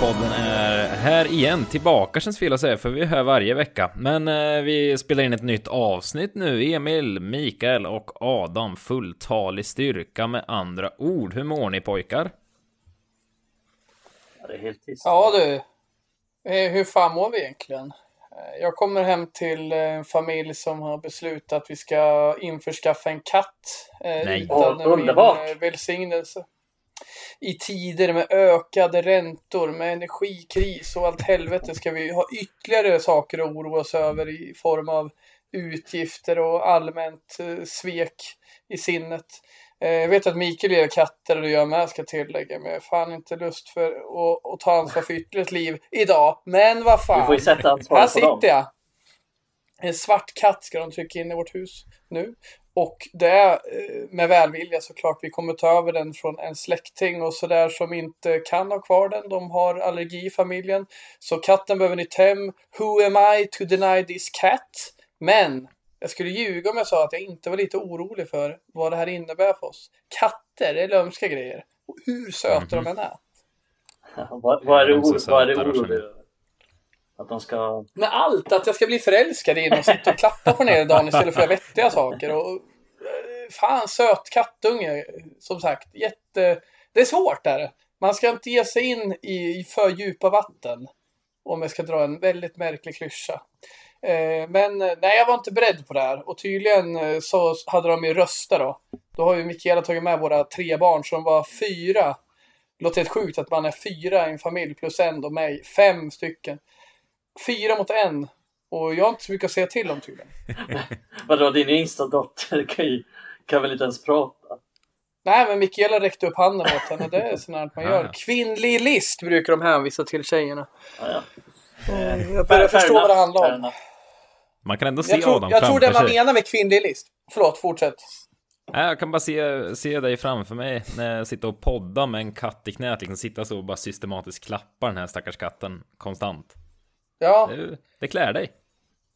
Sverige-podden är här igen, tillbaka känns fel att säga, för vi är här varje vecka. Men eh, vi spelar in ett nytt avsnitt nu. Emil, Mikael och Adam, fulltalig styrka med andra ord. Hur mår ni pojkar? Ja, det är helt tyst. Ja du, eh, hur fan mår vi egentligen? Eh, Jag kommer hem till en familj som har beslutat att vi ska införskaffa en katt. eh, Nej. Utan underbart. min eh, välsignelse. I tider med ökade räntor, med energikris och allt helvete ska vi ha ytterligare saker att oroa oss över i form av utgifter och allmänt eh, svek i sinnet. Eh, Jag vet att Mikael gillar katter och det gör med ska tillägga, men jag har fan inte lust för att, att ta ansvar för ytterligare ett liv idag. Men vad Du fan. får ju sätta Här på dem. sitter jag. En svart katt ska de trycka in i vårt hus nu. Och det är eh, med välvilja såklart. Vi kommer ta över den från en släkting och sådär som inte kan ha kvar den. De har allergi i familjen. Så katten behöver nytt hem. Who am I to deny this cat? Men jag skulle ljuga om jag sa att jag inte var lite orolig för vad det här innebär för oss. Katter är lömska grejer. Och hur söta de än är. vad, vad är det, De är så oro, vad är söta, orolig över? Att de ska... med allt, att jag ska bli förälskad in och sitta och klappa på den hela dagen istället för att göra vettiga saker. Och, fan, söt kattunge, som sagt. Jätte... Det är svårt där. Man ska inte ge sig in i, i för djupa vatten. Om jag ska dra en väldigt märklig klyscha. Eh, men eh, nej, jag var inte beredd på det här. Och tydligen eh, så hade de ju röster då. Då har ju Mikaela tagit med våra tre barn som var fyra. Det låter helt sjukt att man är fyra i en familj plus en då mig. Fem stycken. Fyra mot en. Och jag har inte så mycket att säga till om tydligen. Vadå, din yngsta dotter kan, ju, kan väl inte ens prata? Nej, men Mikaela räckte upp handen åt henne. Det är sånt man gör. Kvinnlig list brukar de hänvisa till tjejerna. Ja, ja. Eh, Jag börjar förstå vad det handlar om. Man kan ändå se Jag tror, Adam jag tror det man menar med kvinnlig list. Förlåt, fortsätt. Nej, jag kan bara se, se dig framför mig när jag sitter och poddar med en katt i knät, liksom sitta så och bara systematiskt klappa den här stackars katten konstant. Ja, Det, det klär dig.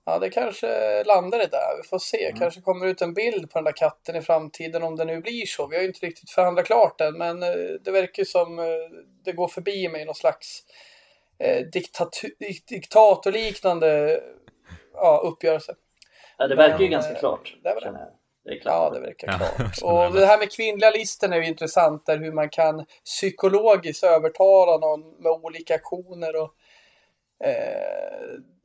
Ja, det kanske landar det där. Vi får se. Mm. Kanske kommer ut en bild på den där katten i framtiden om det nu blir så. Vi har ju inte riktigt förhandlat klart än, men eh, det verkar ju som eh, det går förbi mig någon slags eh, diktatorliknande ja, uppgörelse. Ja, det verkar ju Men, ganska eh, klart. det. Det är klart. Ja, det verkar Ja, klart. Och det. det här med kvinnliga listan är ju intressant, där hur man kan psykologiskt övertala någon med olika aktioner. Och,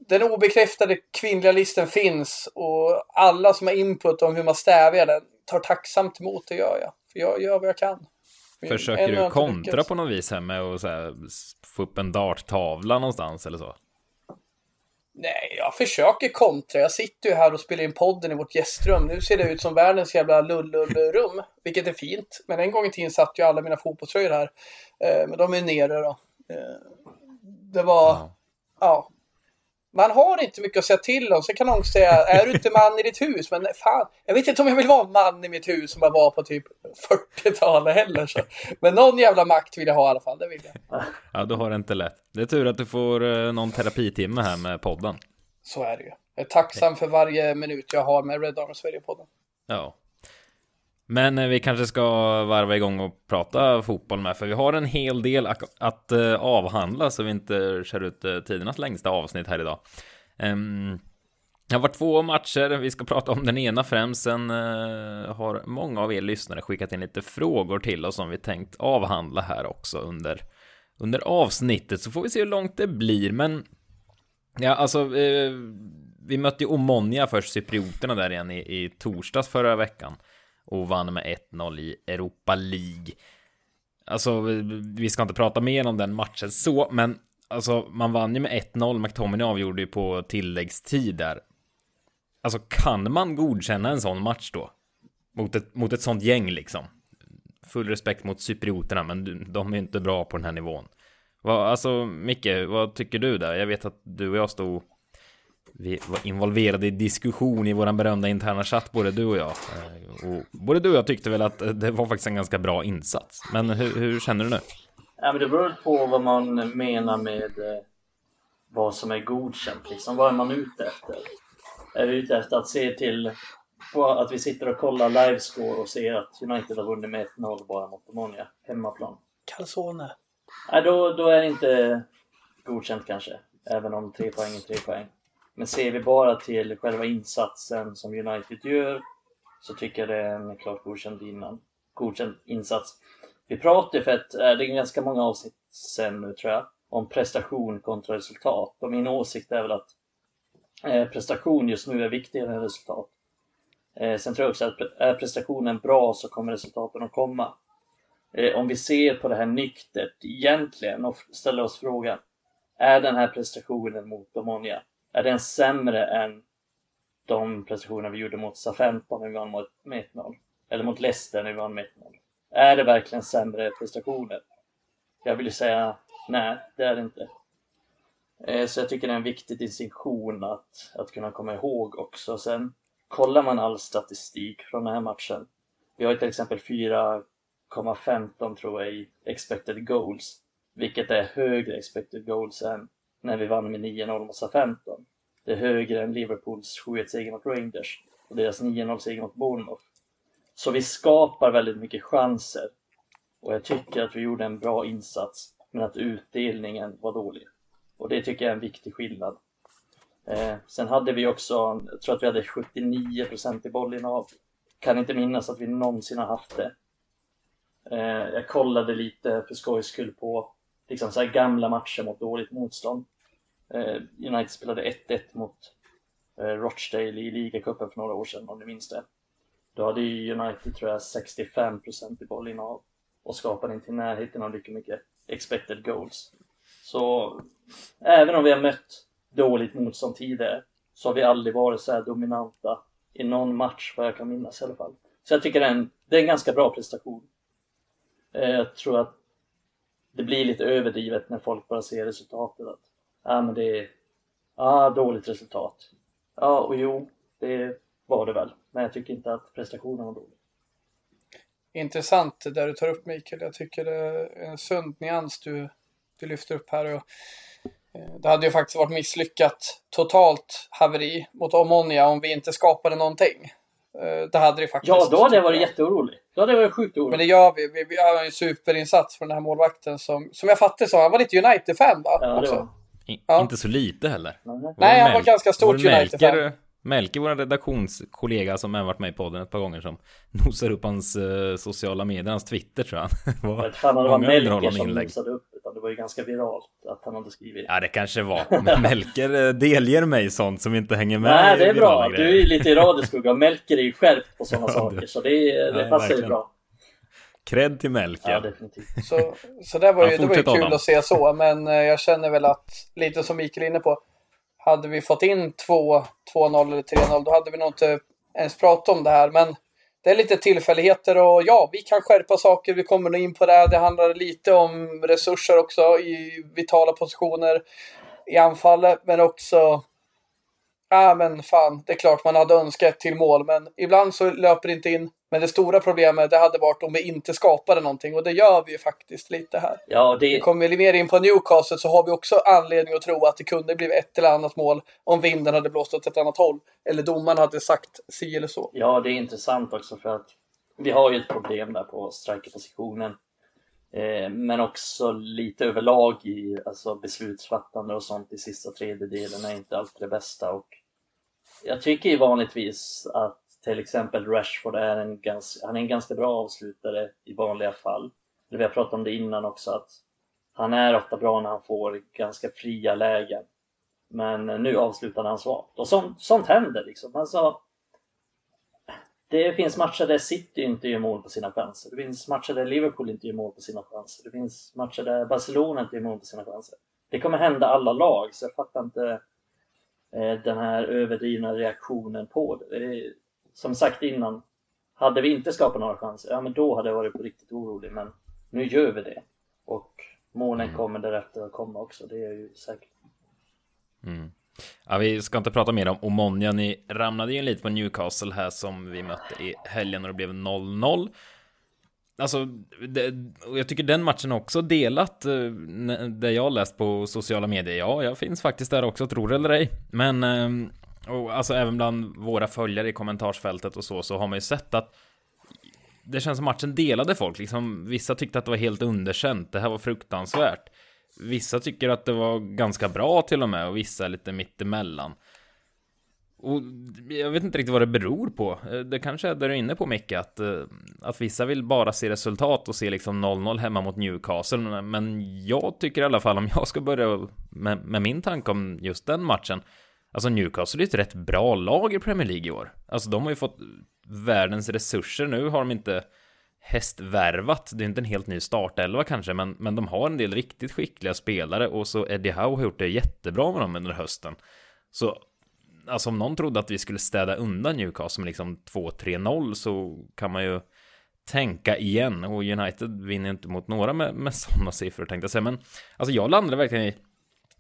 den obekräftade kvinnliga listan finns och alla som har input om hur man stävjar den tar tacksamt emot det gör jag. För jag gör vad jag kan. Försöker ännu du kontra lyckats. på något vis här med att här, få upp en darttavla någonstans eller så? Nej, jag försöker kontra. Jag sitter ju här och spelar in podden i vårt gästrum. Nu ser det ut som världens jävla lull-lull-rum, vilket är fint. Men en gång i tiden satt ju alla mina fotbollströjor här. Eh, men de är nere då. Eh, det var, ja. Ja. Man har inte mycket att säga till om. Sen kan någon säga, är du inte man i ditt hus? Men fan, jag vet inte om jag vill vara man i mitt hus som jag var på typ 40-talet heller. Så. Men någon jävla makt vill jag ha i alla fall, det vill jag. Ja, du har det inte lätt. Det är tur att du får eh, någon terapitimme här med podden. Så är det ju. Jag är tacksam för varje minut jag har med Red Army Sverige-podden. Ja. Men eh, vi kanske ska varva igång och prata fotboll med, för vi har en hel del att, eh, avhandla så vi inte kör ut eh, tidernas längsta avsnitt här idag. Ehm, det har varit två matcher, vi ska prata om den ena främst, sen har många av er lyssnare skickat in lite frågor till oss som vi tänkt avhandla här också under, under avsnittet, så får vi se hur långt det blir, men Ja, alltså, vi mötte ju Omonia först, cyprioterna där igen i, i torsdags förra veckan och vann med 1-0 i Europa League. Alltså, vi- ska inte prata mer om den matchen så, men alltså, man vann ju med 1-0. McTominay avgjorde ju på tilläggstid där. Alltså, kan man godkänna en sån match då? Mot ett, mot ett sånt gäng liksom. Full respekt mot cyprioterna, men de är ju inte bra på den här nivån. Vad, alltså, Micke, vad tycker du där? Jag vet att du och jag stod vi var involverade i diskussion i våran berömda interna chatt, både du och jag. Eh, Och både du och jag tyckte väl att det var faktiskt en ganska bra insats. Men hur, hur känner du nu? Ja, men det beror på vad man menar med eh, vad som är godkänt. Liksom. Vad är man ute efter? Är vi ute efter att se till på att vi sitter och kollar livescore och ser att United har vunnit med 1-0 bara mot Omonia, hemmaplan? Calzone. Nej, då, då är det inte godkänt kanske. Även om tre poäng är tre poäng. Men ser vi bara till själva insatsen som United gör så tycker jag det är en klart godkänd innan. Godkänd insats. Vi pratade för ett, eh, det är ganska många avsnitt sen nu tror jag, om prestation kontra resultat. Och min åsikt är väl att eh, prestation just nu är viktigare än resultat. Eh, sen tror jag också att är prestationen bra så kommer resultaten att komma. Eh, om vi ser på det här nyktert egentligen och ställer oss frågan, är den här prestationen mot Omonia, är den sämre än de prestationer vi gjorde mot SA-15 när vi vann med 1-0? Eller mot Leicester när vi vann med 1-0? Är det verkligen sämre prestationer? Jag vill ju säga nej, det är det inte. Eh, så jag tycker det är en viktig distinktion att, att kunna komma ihåg också. Sen kollar man all statistik från den här matchen. Vi har till exempel 4,15 tror jag i expected goals, vilket är högre expected goals än när vi vann med 9-0 mot SA-15. Det är högre än Liverpools 7-1-seger mot Rangers och deras 9-0-seger mot Bournemouth. Så vi skapar väldigt mycket chanser. Och jag tycker att vi gjorde en bra insats, men att utdelningen var dålig. Och det tycker jag är en viktig skillnad. Eh, sen hade vi också, jag tror att vi hade 79% i bollinnehav. Kan inte minnas att vi någonsin har haft det. Eh, jag kollade lite för skojs skull på liksom så gamla matcher mot dåligt motstånd. Eh, United spelade 1-1 mot eh, Rochdale i ligacupen för några år sedan om ni minns det. Då hade ju United tror jag 65% i bollinnehav och skapade inte i närheten av lika mycket expected goals. Så även om vi har mött dåligt motstånd tidigare så har vi aldrig varit så här dominanta i någon match vad jag kan minnas i alla fall. Så jag tycker det är en, det är en ganska bra prestation. Eh, jag tror att det blir lite överdrivet när folk bara ser resultatet. Att, ja men det är ja, dåligt resultat. Ja och jo, det var det väl. Men jag tycker inte att prestationen var dålig. Intressant det du tar upp Mikael. Jag tycker det är en sund nyans du, du lyfter upp här. Och, eh, det hade ju faktiskt varit misslyckat totalt haveri mot Omonia om vi inte skapade någonting. Eh, det hade det faktiskt. Ja, då hade jag varit jätteorolig. Då hade jag varit sjukt orolig. Men det gör vi. Vi, vi har en superinsats från den här målvakten som, som jag fattade så, han var lite United-fan va? Ja, det var. Ja. Inte så lite heller. Nej, han var ganska stort United-fan. Melke, vår redaktionskollega som även varit med i podden ett par gånger som nosar upp hans uh, sociala medier, hans Twitter tror jag. var jag tror det var Melker som inlägg. nosade upp det var ju ganska viralt att han hade skrivit. Ja, det kanske var. Men Melker eh, delger mig sånt som inte hänger med Nej, det är bra. Grejer. Du är ju lite i radioskugga. Melker är ju skärpt på sådana saker, så det, det Nej, passar ju bra. Cred till Melker. Ja, definitivt. Så, så det var ju, det var ju kul att se så, men eh, jag känner väl att, lite som Mikael är inne på, hade vi fått in 2-0 eller 3-0 då hade vi nog inte ens pratat om det här. Men det är lite tillfälligheter och ja, vi kan skärpa saker. Vi kommer nog in på det. Det handlar lite om resurser också i vitala positioner i anfallet, men också Ja, men fan, det är klart man hade önskat till mål, men ibland så löper det inte in. Men det stora problemet det hade varit om vi inte skapade någonting och det gör vi ju faktiskt lite här. Ja, det... Vi kommer vi mer in på Newcastle så har vi också anledning att tro att det kunde blivit ett eller annat mål om vinden hade blåst åt ett annat håll. Eller domaren hade sagt si eller så. Ja, det är intressant också för att vi har ju ett problem där på strikerpositionen. Eh, men också lite överlag i alltså beslutsfattande och sånt i sista tredjedelen är inte alltid det bästa. Och jag tycker ju vanligtvis att till exempel Rashford är en ganska, han är en ganska bra avslutare i vanliga fall. Vi har pratat om det innan också att han är ofta bra när han får ganska fria lägen. Men nu avslutade han svagt. Och sånt, sånt händer liksom. Alltså, det finns matcher där City inte gör mål på sina chanser. Det finns matcher där Liverpool inte gör mål på sina chanser. Det finns matcher där Barcelona inte gör mål på sina chanser. Det kommer hända alla lag, så jag fattar inte den här överdrivna reaktionen på det. som sagt innan, hade vi inte skapat några chanser, ja men då hade jag varit på riktigt orolig. Men nu gör vi det. Och målen mm. kommer därefter att komma också, det är ju säkert. Mm. Ja, vi ska inte prata mer om Omonia. Ni ramlade ju lite på Newcastle här som vi mötte i helgen och det blev 0-0. Alltså, det, jag tycker den matchen också delat, eh, det jag läst på sociala medier. Ja, jag finns faktiskt där också, tror det eller ej. Men, eh, och alltså även bland våra följare i kommentarsfältet och så, så har man ju sett att det känns som matchen delade folk. Liksom, vissa tyckte att det var helt underkänt. Det här var fruktansvärt. Vissa tycker att det var ganska bra till och med och vissa lite mittemellan. Och jag vet inte riktigt vad det beror på. Eh, det kanske är det du är inne på Micke, att, eh, att vissa vill bara se resultat och se liksom 0-0 hemma mot Newcastle. Men jag tycker i alla fall, om jag ska börja med, med min tanke om just den matchen. Alltså Newcastle är ett rätt bra lag i Premier League i år. Alltså de har ju fått världens resurser. Nu har de inte hästvärvat. Det är inte en helt ny startelva kanske, men, men de har en del riktigt skickliga spelare och så Eddie Howe har gjort det jättebra med dem under hösten. Så alltså om någon trodde att vi skulle städa undan Newcastle med liksom 2-3-0 så kan man ju tänka igen och United vinner inte mot några med, med sådana siffror tänkte jag säga. Men alltså jag landade verkligen i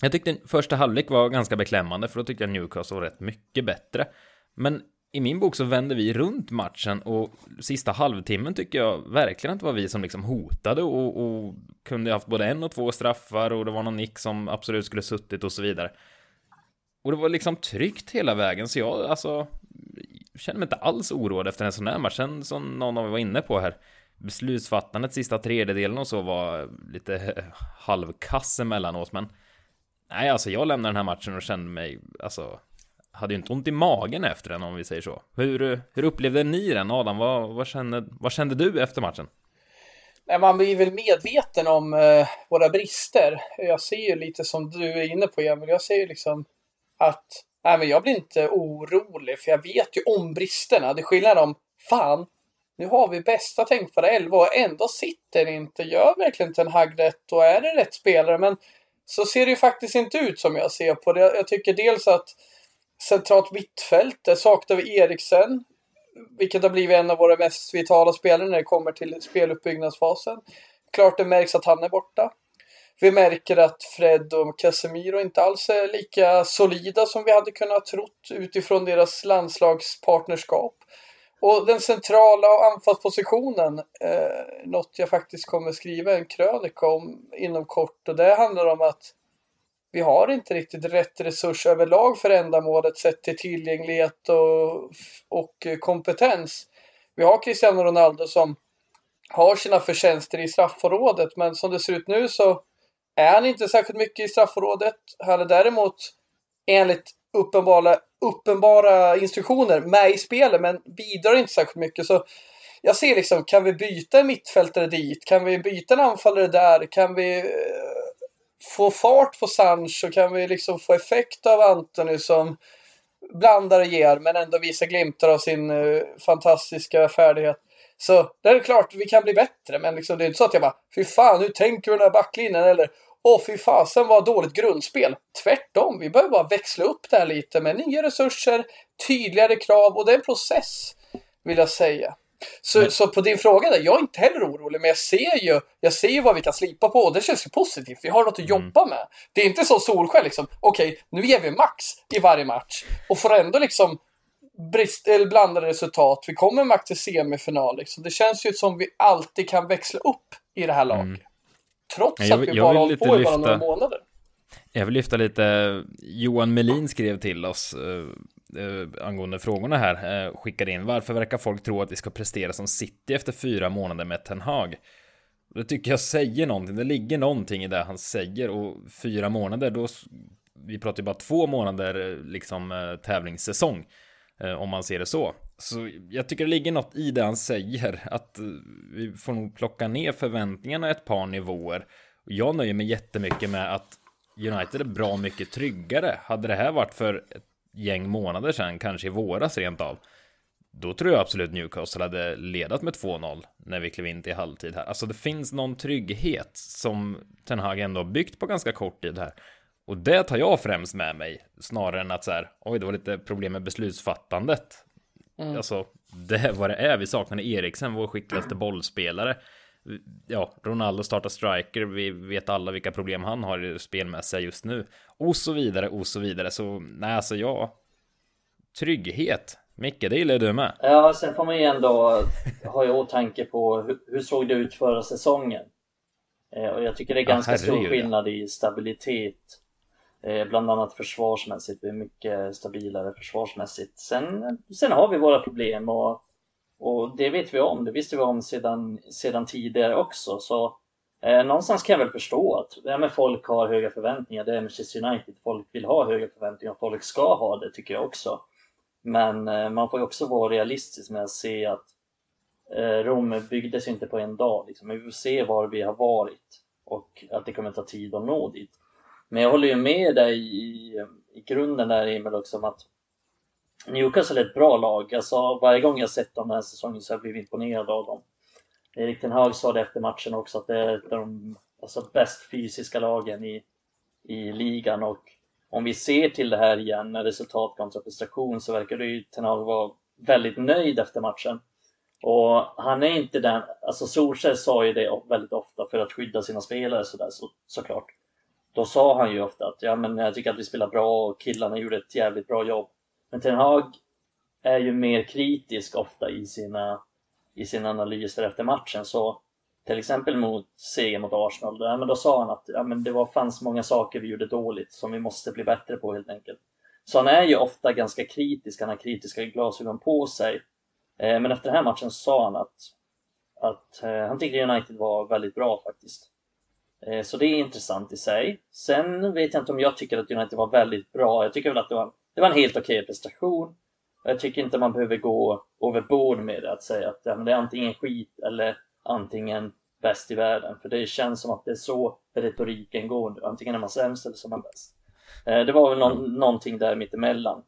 jag tyckte första halvlek var ganska beklämmande för då tyckte jag Newcastle var rätt mycket bättre. Men i min bok så vände vi runt matchen och sista halvtimmen tycker jag verkligen att det var vi som liksom hotade och, och kunde haft både en och två straffar och det var någon nick som absolut skulle suttit och så vidare. Och det var liksom tryggt hela vägen så jag alltså känner mig inte alls oroad efter en sån här match. Sen som någon av er var inne på här beslutsfattandet sista tredjedelen och så var lite halvkass emellanåt men nej alltså jag lämnade den här matchen och kände mig alltså hade ju inte ont i magen efter den om vi säger så. Hur, hur upplevde ni den Adam? Vad, vad, kände, vad kände du efter matchen? man blir väl medveten om eh, våra brister. Jag ser ju lite som du är inne på Emil. Jag ser ju liksom att nej, men jag blir inte orolig för jag vet ju om bristerna. Det är skillnad om fan, nu har vi bästa tänkbara elva och ändå sitter inte. Gör verkligen Ten Hag rätt och är det rätt spelare? Men så ser det ju faktiskt inte ut som jag ser på det. Jag tycker dels att centralt mittfält, där saknar vi Eriksen. Vilket har blivit en av våra mest vitala spelare när det kommer till speluppbyggnadsfasen. Klart det märks att han är borta. Vi märker att Fred och Casemiro inte alls är lika solida som vi hade kunnat trott utifrån deras landslagspartnerskap. Och den centrala anfallspositionen, eh, något jag faktiskt kommer skriva en krönika om inom kort. Och det handlar om att vi har inte riktigt rätt resurs överlag för ändamålet sett till tillgänglighet och, och kompetens. Vi har Cristiano Ronaldo som har sina förtjänster i straffområdet men som det ser ut nu så är han inte särskilt mycket i straffområdet. Han är däremot enligt uppenbara, uppenbara instruktioner med i spelet men bidrar inte särskilt mycket. Så jag ser liksom, kan vi byta en mittfältare dit? Kan vi byta en anfallare där? Kan vi eh, få fart på Sancho? Kan vi liksom få effekt av Antoni som blandar och ger men ändå visar glimtar av sin eh, fantastiska färdighet? Så det är klart, vi kan bli bättre, men liksom, det är inte så att jag bara Fy fan, hur tänker du den här backlinjen? Eller Åh fy fasen vad dåligt grundspel. Tvärtom, vi behöver bara växla upp det här lite med nya resurser, tydligare krav och det är en process, vill jag säga. Så, men... så på din fråga där, jag är inte heller orolig, men jag ser ju, jag ser ju vad vi kan slipa på och det känns ju positivt. Vi har något att mm. jobba med. Det är inte så Solskär liksom, okej, okay, nu ger vi max i varje match och får ändå liksom brist, eller blandade resultat. Vi kommer max till semifinal liksom. Det känns ju som vi alltid kan växla upp i det här laget. Mm. Trots jag, att vi bara hållit på i bara några månader. Jag vill lyfta lite, Johan Melin skrev till oss eh, eh, angående frågorna här, eh, skickade in, varför verkar folk tro att vi ska prestera som City efter fyra månader med Ten Hag? Det tycker jag säger någonting, det ligger någonting i det han säger och fyra månader, då, vi pratar ju bara två månader liksom eh, tävlingssäsong. Eh, om man ser det så. Så jag tycker det ligger något i det han säger, att eh, vi får nog plocka ner förväntningarna ett par nivåer. Jag nöjer mig jättemycket med att United är bra mycket tryggare. Hade det här varit för ett gäng månader sedan, kanske i våras rent av, då tror jag absolut Newcastle hade ledat med 2-0 när vi klev in till halvtid här. Alltså det finns någon trygghet som Ten Hag ändå har byggt på ganska kort tid här. Och det tar jag främst med mig, snarare än att så här, oj, det var lite problem med beslutsfattandet. Mm. Alltså, det är vad det är. Vi saknade Eriksen, vår skickligaste bollspelare. Ja, Ronaldo startar striker, vi vet alla vilka problem han har i spelmässiga just nu. Och så vidare, och så vidare. Så nej, alltså ja. Trygghet. Micke, det gillar du med. Ja, sen får man ju ändå ha i åtanke på hur, hur såg det ut förra säsongen? Eh, och jag tycker det är ganska ja, stor skillnad i stabilitet Eh, bland annat försvarsmässigt, vi är mycket stabilare försvarsmässigt. Sen, sen har vi våra problem och Och det vet vi om, det visste vi om sedan, sedan tidigare också. Så eh, någonstans kan jag väl förstå att ja, men folk har höga förväntningar. Det är Manchester United, folk vill ha höga förväntningar och folk ska ha det tycker jag också. Men eh, man får ju också vara realistisk med att se att eh, Rom byggdes inte på en dag. Liksom. Vi får se var vi har varit och att det kommer ta tid att nå dit. Men jag håller ju med dig i, i grunden där Emil också om att Newcastle är ett bra lag. Alltså, varje gång jag sett dem den här säsongen så har jag blivit imponerad av dem. Erik Ten Hag sa det efter matchen också att det är ett av de alltså, bäst fysiska lagen i, i ligan och om vi ser till det här igen med resultat kontra prestation så verkar det ju Ten Hag vara väldigt nöjd efter matchen. Och han är inte den, alltså Solskjaer sa ju det väldigt ofta för att skydda sina spelare sådär så, såklart. Då sa han ju ofta att ja men jag tycker att vi spelar bra och killarna gjorde ett jävligt bra jobb. Men Ten Hag är ju mer kritisk ofta i sina, i sina analyser efter matchen. Så till exempel mot seger mot Arsenal, där, men då sa han att ja, men det var, fanns många saker vi gjorde dåligt som vi måste bli bättre på helt enkelt. Så han är ju ofta ganska kritisk, han har kritiska glasögon på sig. Eh, men efter den här matchen sa han att, att eh, han tyckte United var väldigt bra faktiskt. Eh, så det är intressant i sig. Sen vet jag inte om jag tycker att United var väldigt bra. Jag tycker väl att det var det var en helt okej okay prestation. Jag tycker inte man behöver gå överbord med det, att säga att ja, men det är antingen skit eller antingen bäst i världen. För det känns som att det är så retoriken går nu. Antingen är man sämst eller så är man bäst. Eh, det var väl någon, någonting där mittemellan.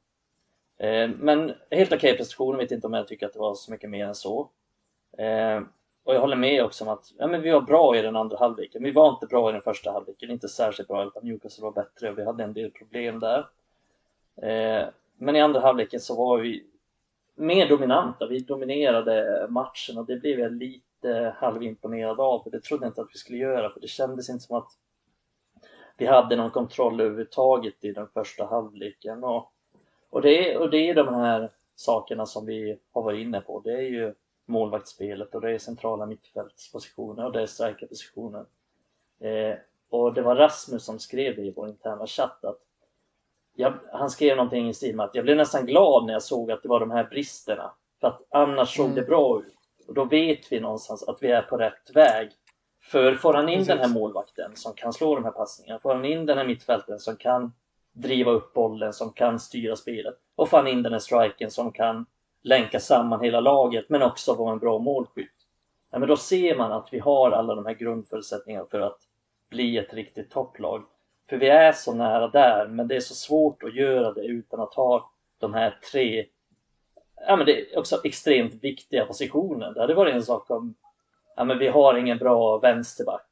Eh, men helt okej okay prestation, vet inte om jag tycker att det var så mycket mer än så. Och jag håller med också om att ja, men vi var bra i den andra halvleken. Vi var inte bra i den första halvleken, inte särskilt bra, utan Newcastle var bättre och vi hade en del problem där. Eh, men i andra halvleken så var vi mer dominanta. Vi dominerade matchen och det blev jag lite halvimponerad av. För det trodde jag inte att vi skulle göra för det kändes inte som att vi hade någon kontroll överhuvudtaget i den första halvleken. Och, och, det, och det är de här sakerna som vi har varit inne på. Det är ju målvaktsspelet och det är centrala mittfältspositioner och det är starka positioner. Eh, och det var Rasmus som skrev det i vår interna chatt att jag, han skrev någonting i stil med att jag blev nästan glad när jag såg att det var de här bristerna. För att annars såg det mm. bra ut. Och då vet vi någonstans att vi är på rätt väg. För får han in Precis. den här målvakten som kan slå de här passningarna, får han in den här mittfälten som kan driva upp bollen, som kan styra spelet och får han in den här striken som kan länka samman hela laget men också vara en bra målskytt. Ja, men då ser man att vi har alla de här grundförutsättningarna för att bli ett riktigt topplag. För vi är så nära där, men det är så svårt att göra det utan att ha de här tre ja, men det är också extremt viktiga positioner. Det hade varit en sak om ja, men vi har ingen bra vänsterback.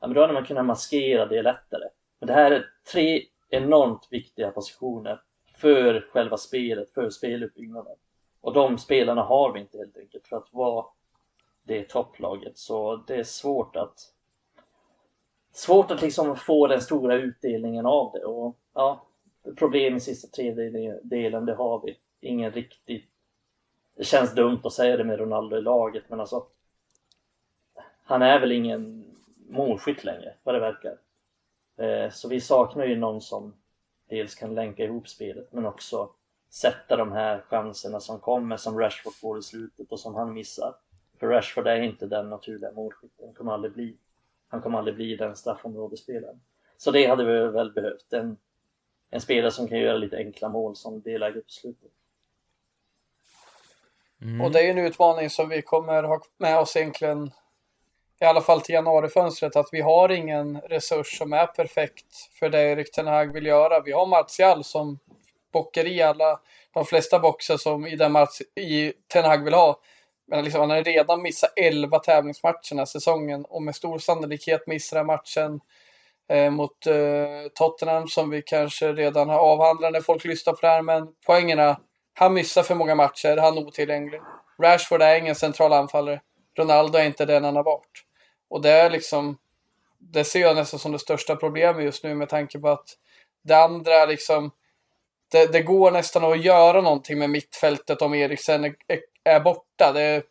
Ja, men då hade man kunnat maskera det lättare. Men det här är tre enormt viktiga positioner för själva spelet, för speluppbyggnaden. Och de spelarna har vi inte helt enkelt för att vara det topplaget. Så det är svårt att svårt att liksom få den stora utdelningen av det. Och ja, problem i sista tredjedelen, det har vi. Ingen riktigt... Det känns dumt att säga det med Ronaldo i laget, men alltså... Han är väl ingen målskytt längre, vad det verkar. Eh, så vi saknar ju någon som dels kan länka ihop spelet, men också sätta de här chanserna som kommer, som Rashford får i slutet och som han missar. För Rashford är inte den naturliga målskytten, kommer aldrig bli han kommer aldrig bli den straffområdesspelaren. Så det hade vi väl behövt. En, en spelare som kan göra lite enkla mål som delar upp slutet. Mm. Och det är ju en utmaning som vi kommer ha med oss egentligen i alla fall till januarifönstret att vi har ingen resurs som är perfekt för det Erik Ten Hag vill göra. Vi har Martial som bockar i alla, de flesta boxar som i den match i Ten Hag vill ha. Men liksom, han har redan missat 11 tävlingsmatcher den här säsongen och med stor sannolikhet missar han matchen eh, mot eh, Tottenham som vi kanske redan har avhandlat när folk lyssnar på det här. Men poängerna, han missar för många matcher, han är otillgänglig. Rashford är ingen central anfallare. Ronaldo är inte den han har varit. Och det är liksom, det ser jag nästan som det största problemet just nu med tanke på att det andra liksom, det, det går nästan att göra någonting med mittfältet om Eriksen är, är borta. Det,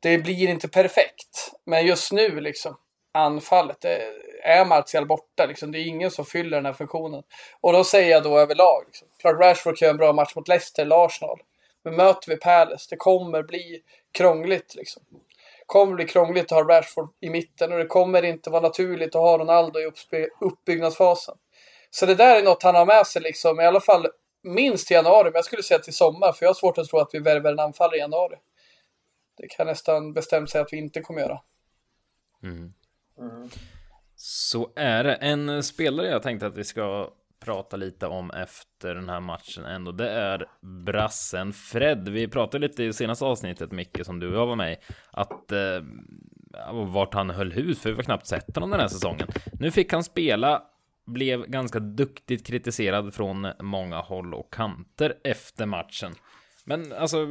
det blir inte perfekt. Men just nu liksom, anfallet, det är Martial borta. Liksom. Det är ingen som fyller den här funktionen. Och då säger jag då överlag, liksom, klart Rashford kan göra en bra match mot Leicester eller Arsenal. Men möter vi Palace, det kommer bli krångligt liksom. Det kommer bli krångligt att ha Rashford i mitten och det kommer inte vara naturligt att ha Ronaldo i uppbyggnadsfasen. Så det där är något han har med sig liksom, i alla fall minst i januari, men jag skulle säga till sommar, för jag har svårt att tro att vi värvar en anfallare i januari. Det kan nästan bestämt säga att vi inte kommer göra. Mm. Mm. Så är det. En spelare jag tänkte att vi ska prata lite om efter den här matchen ändå. Det är brassen Fred. Vi pratade lite i senaste avsnittet, Micke, som du och jag var med i, att eh, vart han höll hus, för vi har knappt sett honom den här säsongen. Nu fick han spela, blev ganska duktigt kritiserad från många håll och kanter efter matchen. Men alltså,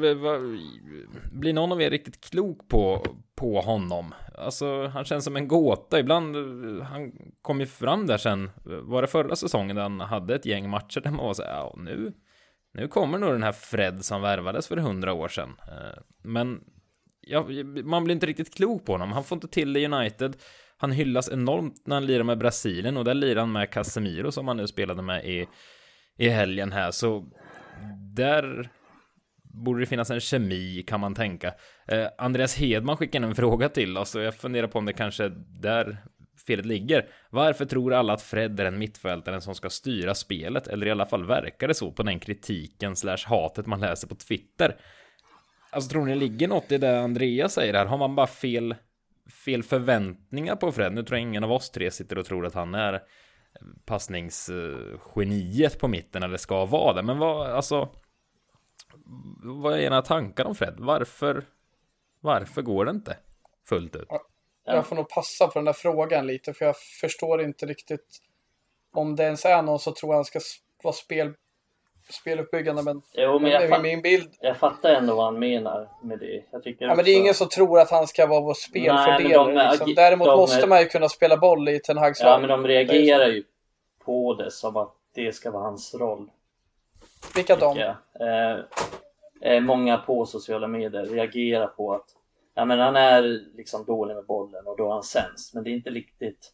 blir någon av er riktigt klok på, på honom? Alltså, han känns som en gåta. Ibland, han kom ju fram där sen, var det förra säsongen där han hade ett gäng matcher där man var så ja, nu, nu kommer nog den här Fred som värvades för hundra år sedan. Eh, men ja, man blir inte riktigt klok på honom. Han får inte till det i United. Han hyllas enormt när han lirar med Brasilien och där lirar han med Casemiro som han nu spelade med i, i helgen här. Så där borde det finnas en kemi kan man tänka. Eh, Andreas Hedman skickade en fråga till oss och jag funderar på om det kanske är där felet ligger. Varför tror alla att Fred är en mittfältare som ska styra spelet? Eller i alla fall verkar det så på den kritiken slash hatet man läser på Twitter. Alltså tror ni det ligger något i det Andreas säger här? Har man bara fel, fel förväntningar på Fred? Nu tror jag ingen av oss tre sitter och tror att han är passningsgeniet på mitten eller ska vara det. Men vad, alltså vad är era tankar om Fred? Varför, varför går det inte fullt ut? Jag får nog passa på den där frågan lite, för jag förstår inte riktigt om det ens är någon som tror han ska vara spel, speluppbyggande. Men, jo, men jag, min bild... jag fattar ändå vad han menar med det. Jag tycker ja, också... men det är ingen som tror att han ska vara vår spelfördelare. De, liksom. Däremot de, måste man ju kunna spela boll i Ten Hags Ja, men de reagerar ju på det som att det ska vara hans roll. Vilka de? Eh, eh, många på sociala medier reagerar på att ja, men han är liksom dålig med bollen och då är han sämst. Men det är inte riktigt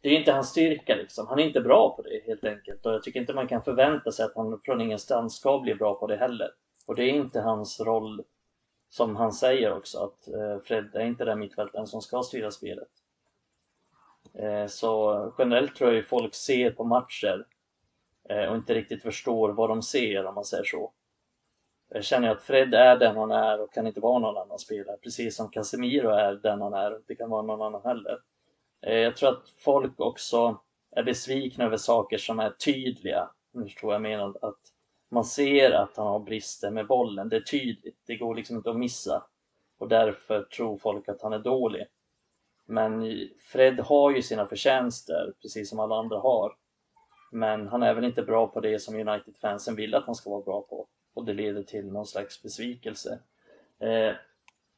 det är inte hans styrka liksom. Han är inte bra på det helt enkelt och jag tycker inte man kan förvänta sig att han från ingenstans ska bli bra på det heller. Och det är inte hans roll som han säger också att eh, Fred är inte den mittfältaren som ska styra spelet. Eh, så generellt tror jag ju folk ser på matcher eh, och inte riktigt förstår vad de ser om man säger så. Jag känner att Fred är den han är och kan inte vara någon annan spelare, precis som Casemiro är den han är och inte kan vara någon annan heller. Eh, jag tror att folk också är besvikna över saker som är tydliga. Nu förstår jag menar att man ser att han har brister med bollen, det är tydligt, det går liksom inte att missa. Och därför tror folk att han är dålig. Men Fred har ju sina förtjänster, precis som alla andra har. Men han är väl inte bra på det som United-fansen vill att han ska vara bra på och det leder till någon slags besvikelse. Eh,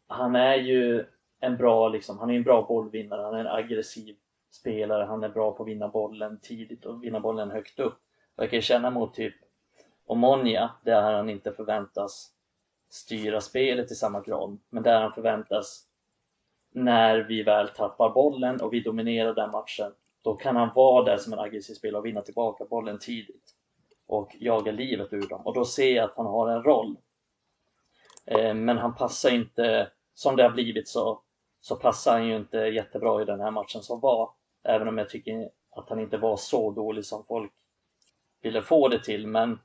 han är ju en bra, liksom, han är en bra bollvinnare, han är en aggressiv spelare, han är bra på att vinna bollen tidigt och vinna bollen högt upp. jag kan känna mot typ Omonia, där han inte förväntas styra spelet i samma grad, men där han förväntas när vi väl tappar bollen och vi dominerar den matchen, då kan han vara där som en aggressiv spelare och vinna tillbaka bollen tidigt och jaga livet ur dem och då ser jag att han har en roll. Eh, men han passar inte, som det har blivit så, så passar han ju inte jättebra i den här matchen som var. Även om jag tycker att han inte var så dålig som folk ville få det till. Men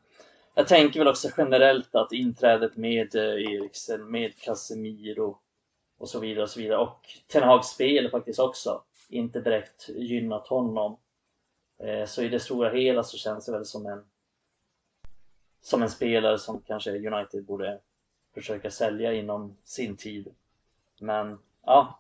jag tänker väl också generellt att inträdet med eh, Eriksen, med Casemiro och så vidare och så vidare och Ten Hags spel faktiskt också inte direkt gynnat honom. Eh, så i det stora hela så känns det väl som en som en spelare som kanske United borde försöka sälja inom sin tid. Men ja,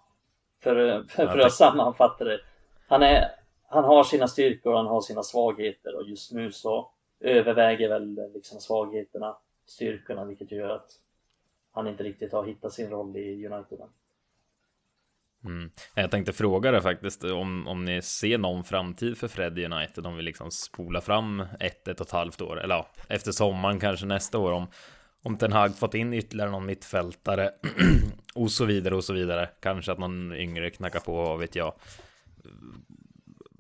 för, för, för att sammanfatta det. Han, är, han har sina styrkor och han har sina svagheter och just nu så överväger väl liksom svagheterna styrkorna vilket gör att han inte riktigt har hittat sin roll i United. Mm. Jag tänkte fråga det faktiskt om, om ni ser någon framtid för Fred United om vi liksom spolar fram ett, ett och ett halvt år eller ja, efter sommaren kanske nästa år om om Ten Hag fått in ytterligare någon mittfältare och så vidare och så vidare. Kanske att någon yngre knackar på, vad vet jag.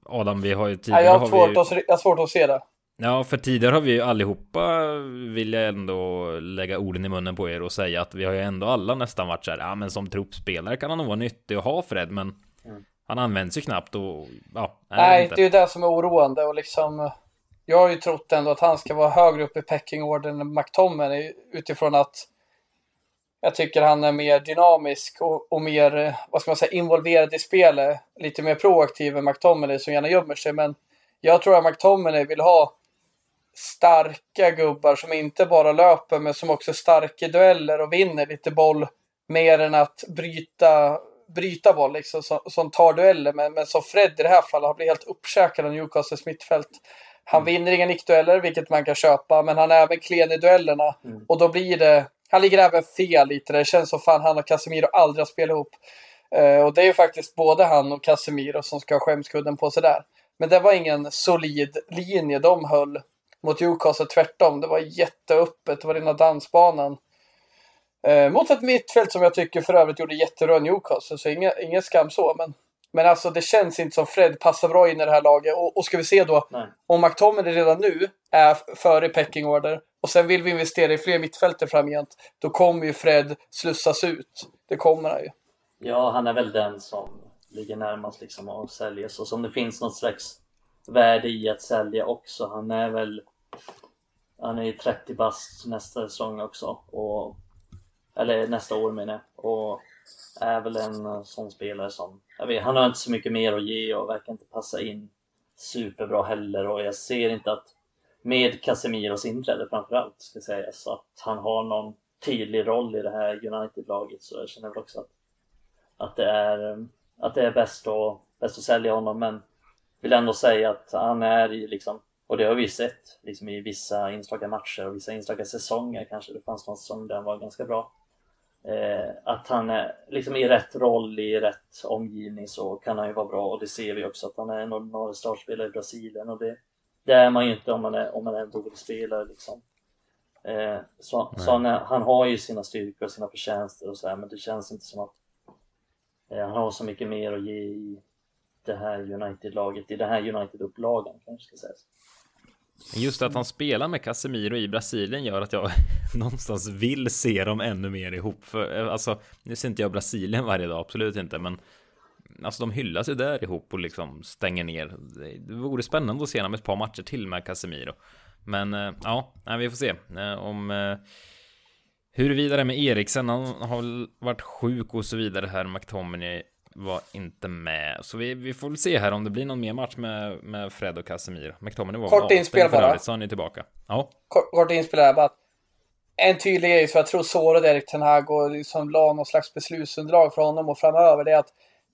Adam, vi har ju tidigare... Nej, jag, har svårt vi... att, jag har svårt att se det. Ja, för tidigare har vi ju allihopa, vill jag ändå lägga orden i munnen på er och säga att vi har ju ändå alla nästan varit så här, ja men som truppspelare kan han nog vara nyttig att ha Fred, men mm. han används ju knappt och ja. Nej, det är ju det som är oroande och liksom jag har ju trott ändå att han ska vara högre upp i peckingorden än McTominay utifrån att jag tycker han är mer dynamisk och, och, mer, eh, vad ska man säga, involverad i spelet. Lite mer proaktiv än McTominay som gärna gömmer sig. Men jag tror att McTominay vill ha starka gubbar som inte bara löper men som också är starka i dueller och vinner lite boll mer än att bryta, bryta boll liksom, som, som tar dueller. Men, men som Fred i det här fallet har blivit helt uppkäkad av Newcastles mittfält. Han mm. vinner inga nickdueller, vilket man kan köpa, men han är även klen i duellerna. Mm. Och då blir det... Han ligger även fel lite. Det känns som fan han och Casemiro aldrig har spelat ihop. Uh, och det är ju faktiskt både han och Casemiro som ska ha skämskudden på sig där. Men det var ingen solid linje de höll mot Newcastle, tvärtom. Det var jätteöppet, det var rena dansbanan. Uh, mot ett mittfält som jag tycker för övrigt gjorde jättebra Newcastle, så ingen, ingen skam så. Men men alltså det känns inte som Fred passar bra in i det här laget. Och, och ska vi se då, Nej. om McTominay redan nu är före pecking order och sen vill vi investera i fler mittfältare framgent, då kommer ju Fred slussas ut. Det kommer han ju. Ja, han är väl den som ligger närmast liksom att säljas och som det finns något slags värde i att sälja också. Han är väl han är 30 bast nästa säsong också och eller nästa år menar jag och är väl en eh, sån spelare som jag vet, han har inte så mycket mer att ge och verkar inte passa in superbra heller. Och jag ser inte att med Casemiros inträde framförallt ska sägas att han har någon tydlig roll i det här United-laget. Så jag känner väl också att, att det är eh, att det är bäst att, bäst att sälja honom. Men vill ändå säga att han är ju liksom och det har vi sett liksom i vissa enstaka matcher och vissa enstaka säsonger kanske. Det fanns någon säsong där han var ganska bra att han är liksom i rätt roll i rätt omgivning så kan han ju vara bra och det ser vi också att han är en ordinarie startspelare i Brasilien och det, det är man ju inte om man är, om man är en dålig spelare liksom. Eh, så, så han, är, han, har ju sina styrkor och sina förtjänster och så här, men det känns inte som att eh, han har så mycket mer att ge i det här United-laget, i den här United-upplagan kanske ska sägas. Just att han spelar med Casemiro i Brasilien gör att jag någonstans vill se dem ännu mer ihop. För, eh, alltså, nu ser inte jag Brasilien varje dag, absolut inte, men alltså de hyllas ju där ihop och liksom stänger ner. Det vore spännande att se dem ett par matcher till med Casemiro. Men eh, ja, vi får se eh, om huruvida det med Eriksen, han har varit sjuk och så vidare här, McTominay var inte med. Så vi, vi får väl se här om det blir någon mer match med, med Fred och Casemiro. McTominay var Kort inspel bara. Så han är tillbaka. Ja. Kort, kort inspel här bara. En tydlig grej som jag tror sårade Erik Ten Hag och liksom la någon slags beslutsunderlag för honom och framöver. Det är att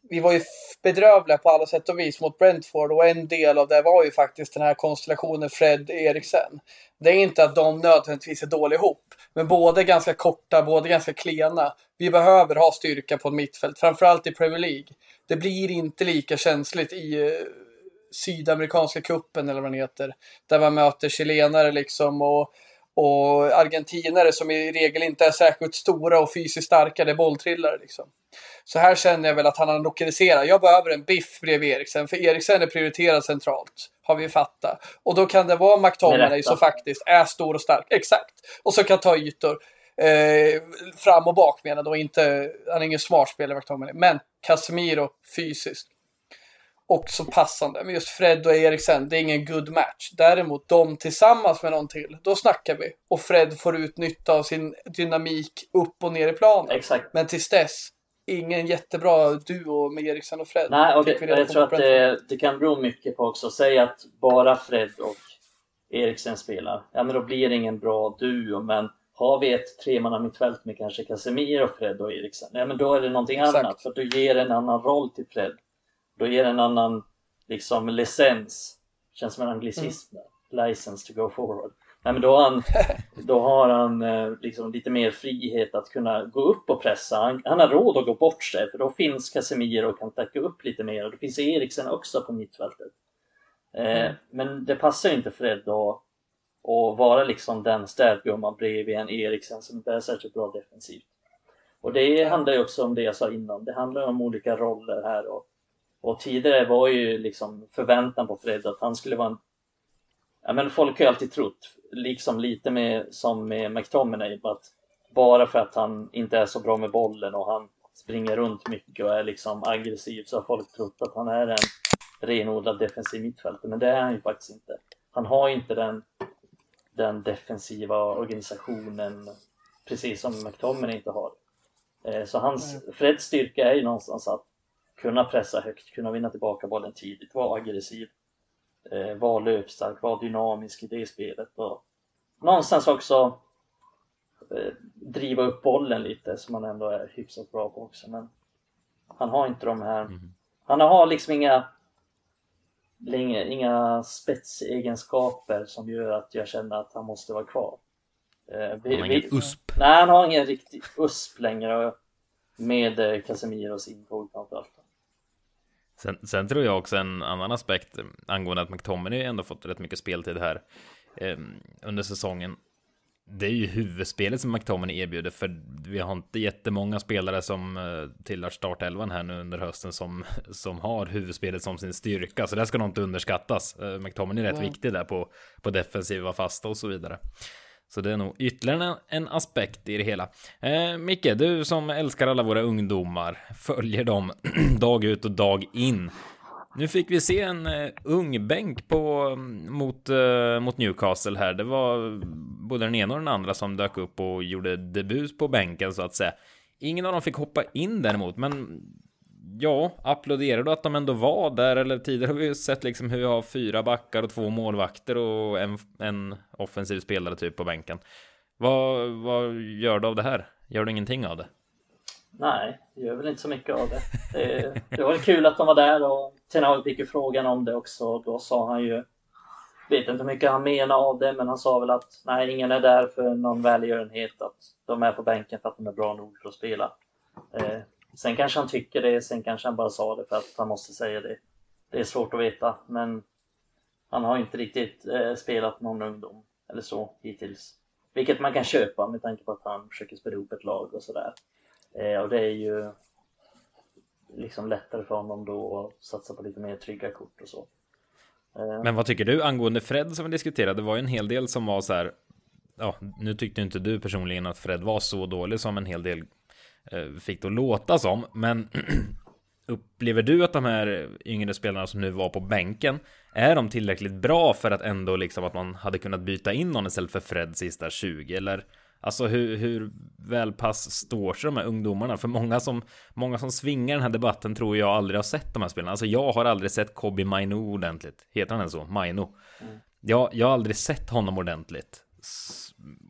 vi var ju bedrövliga på alla sätt och vis mot Brentford och en del av det var ju faktiskt den här konstellationen Fred-Eriksen. Det är inte att de nödvändigtvis är dåliga ihop, men båda är ganska korta, båda är ganska klena. Vi behöver ha styrka på mittfält, framförallt i Premier League. Det blir inte lika känsligt i eh, Sydamerikanska kuppen eller vad den heter, där man möter chilenare liksom och och argentinare som i regel inte är särskilt stora och fysiskt starka, det är bolltrillare liksom. Så här känner jag väl att han har lokaliserat. Jag behöver en biff bredvid Eriksen, för Eriksen är prioriterad centralt. Har vi fattat. Och då kan det vara McTominay som faktiskt är stor och stark. Exakt. Och så kan ta ytor. Eh, fram och bak menar då. Inte, han är ingen smart spelare McTominay. Men Casemiro fysiskt också passande. Men just Fred och Eriksen, det är ingen good match. Däremot de tillsammans med någon till, då snackar vi. Och Fred får ut nytta av sin dynamik upp och ner i planen. Exakt. Men tills dess, ingen jättebra duo med Eriksen och Fred. Nej, och det, jag tror att det, det, kan bero mycket på också. Säg att bara Fred och Eriksen spelar. Ja, men då blir det ingen bra duo. Men har vi ett tremanna mittfält med kanske Casemiro, Fred och Eriksen, ja men då är det någonting Exakt. annat. För då ger en annan roll till Fred. Då ger en annan liksom licens. Känns som en anglicism. Mm. License to go forward. Nej, men då har han, då har han eh, liksom lite mer frihet att kunna gå upp och pressa. Han, han har råd att gå bort sig för då finns Casemiro och kan täcka upp lite mer och då finns Eriksen också på mittfältet. Eh, mm. Men det passar inte Fred att, att vara liksom den städgumman bredvid en Eriksen som inte är särskilt bra defensivt. Och det handlar ju också om det jag sa innan. Det handlar om olika roller här och och tidigare var ju liksom förväntan på Fred att han skulle vara en ja, men folk har ju alltid trott, liksom lite med, som med McTominay, att bara för att han inte är så bra med bollen och han springer runt mycket och är liksom aggressiv så har folk trott att han är en renodlad defensiv mittfältare, men det är han ju faktiskt inte. Han har inte den, den defensiva organisationen precis som McTominay inte har. Eh, så hans, Freds styrka är ju någonstans att kunna pressa högt, kunna vinna tillbaka bollen tidigt, vara aggressiv, eh, vara löpstark, vara dynamisk i det spelet och någonstans också eh, driva upp bollen lite som han ändå är hyfsat bra på också. Men han har inte de här, mm. han har liksom inga inga spetsegenskaper som gör att jag känner att han måste vara kvar. Eh, vi, han har ingen USP? Nej, han har ingen riktig USP längre med eh, Casemiros intåg framförallt. Sen, sen tror jag också en annan aspekt angående att McTominay ändå fått rätt mycket speltid här eh, under säsongen. Det är ju huvudspelet som McTominay erbjuder, för vi har inte jättemånga spelare som eh, tillhör startelvan här nu under hösten som, som har huvudspelet som sin styrka, så det ska nog inte underskattas. Eh, McTominay är rätt mm. viktig där på, på defensiva fasta och så vidare. Så det är nog ytterligare en, en aspekt i det hela. Eh, Micke, du som älskar alla våra ungdomar, följer dem dag ut och dag in. Nu fick vi se en eh, ung bänk på, mm, mot, eh, mot Newcastle här. Det var både den ena och den andra som dök upp och gjorde debut på bänken så att säga. Ingen av dem fick hoppa in däremot, men ja, applåderar du att de ändå var där? Eller tidigare har vi ju sett liksom hur vi har fyra backar och två målvakter och en, en offensiv spelare typ på bänken. Vad, vad gör du av det här? Gör du ingenting av det? Nej, jag gör väl inte så mycket av det. Det, det var kul att de var där och Tenag fick ju frågan om det också. Då sa han ju, vet inte hur mycket han menar av det, men han sa väl att nej, ingen är där för någon välgörenhet. Att de är på bänken för att de är bra nog för att spela. Eh, sen kanske han tycker det, sen kanske han bara sa det för att han måste säga det. Det är svårt att veta, men han har inte riktigt eh, spelat någon ungdom eller så hittills. Vilket man kan köpa med tanke på att han försöker spela ihop ett lag och sådär. Eh, och det är ju liksom lättare för honom då att satsa på lite mer trygga kort och så. Eh. Men vad tycker du angående Fred som vi diskuterade? Det var ju en hel del som var så här. Ja, nu tyckte inte du personligen att Fred var så dålig som en hel del fick det att låta som. Men upplever du att de här yngre spelarna som nu var på bänken är de tillräckligt bra för att ändå liksom att man hade kunnat byta in någon istället för Fred sista 20 eller Alltså hur, hur väl pass står sig de här ungdomarna? För många som, många som svingar den här debatten tror jag aldrig har sett de här spelarna. Alltså jag har aldrig sett Kobi Maino ordentligt. Heter han ens så? Maino? Mm. Jag, jag har aldrig sett honom ordentligt.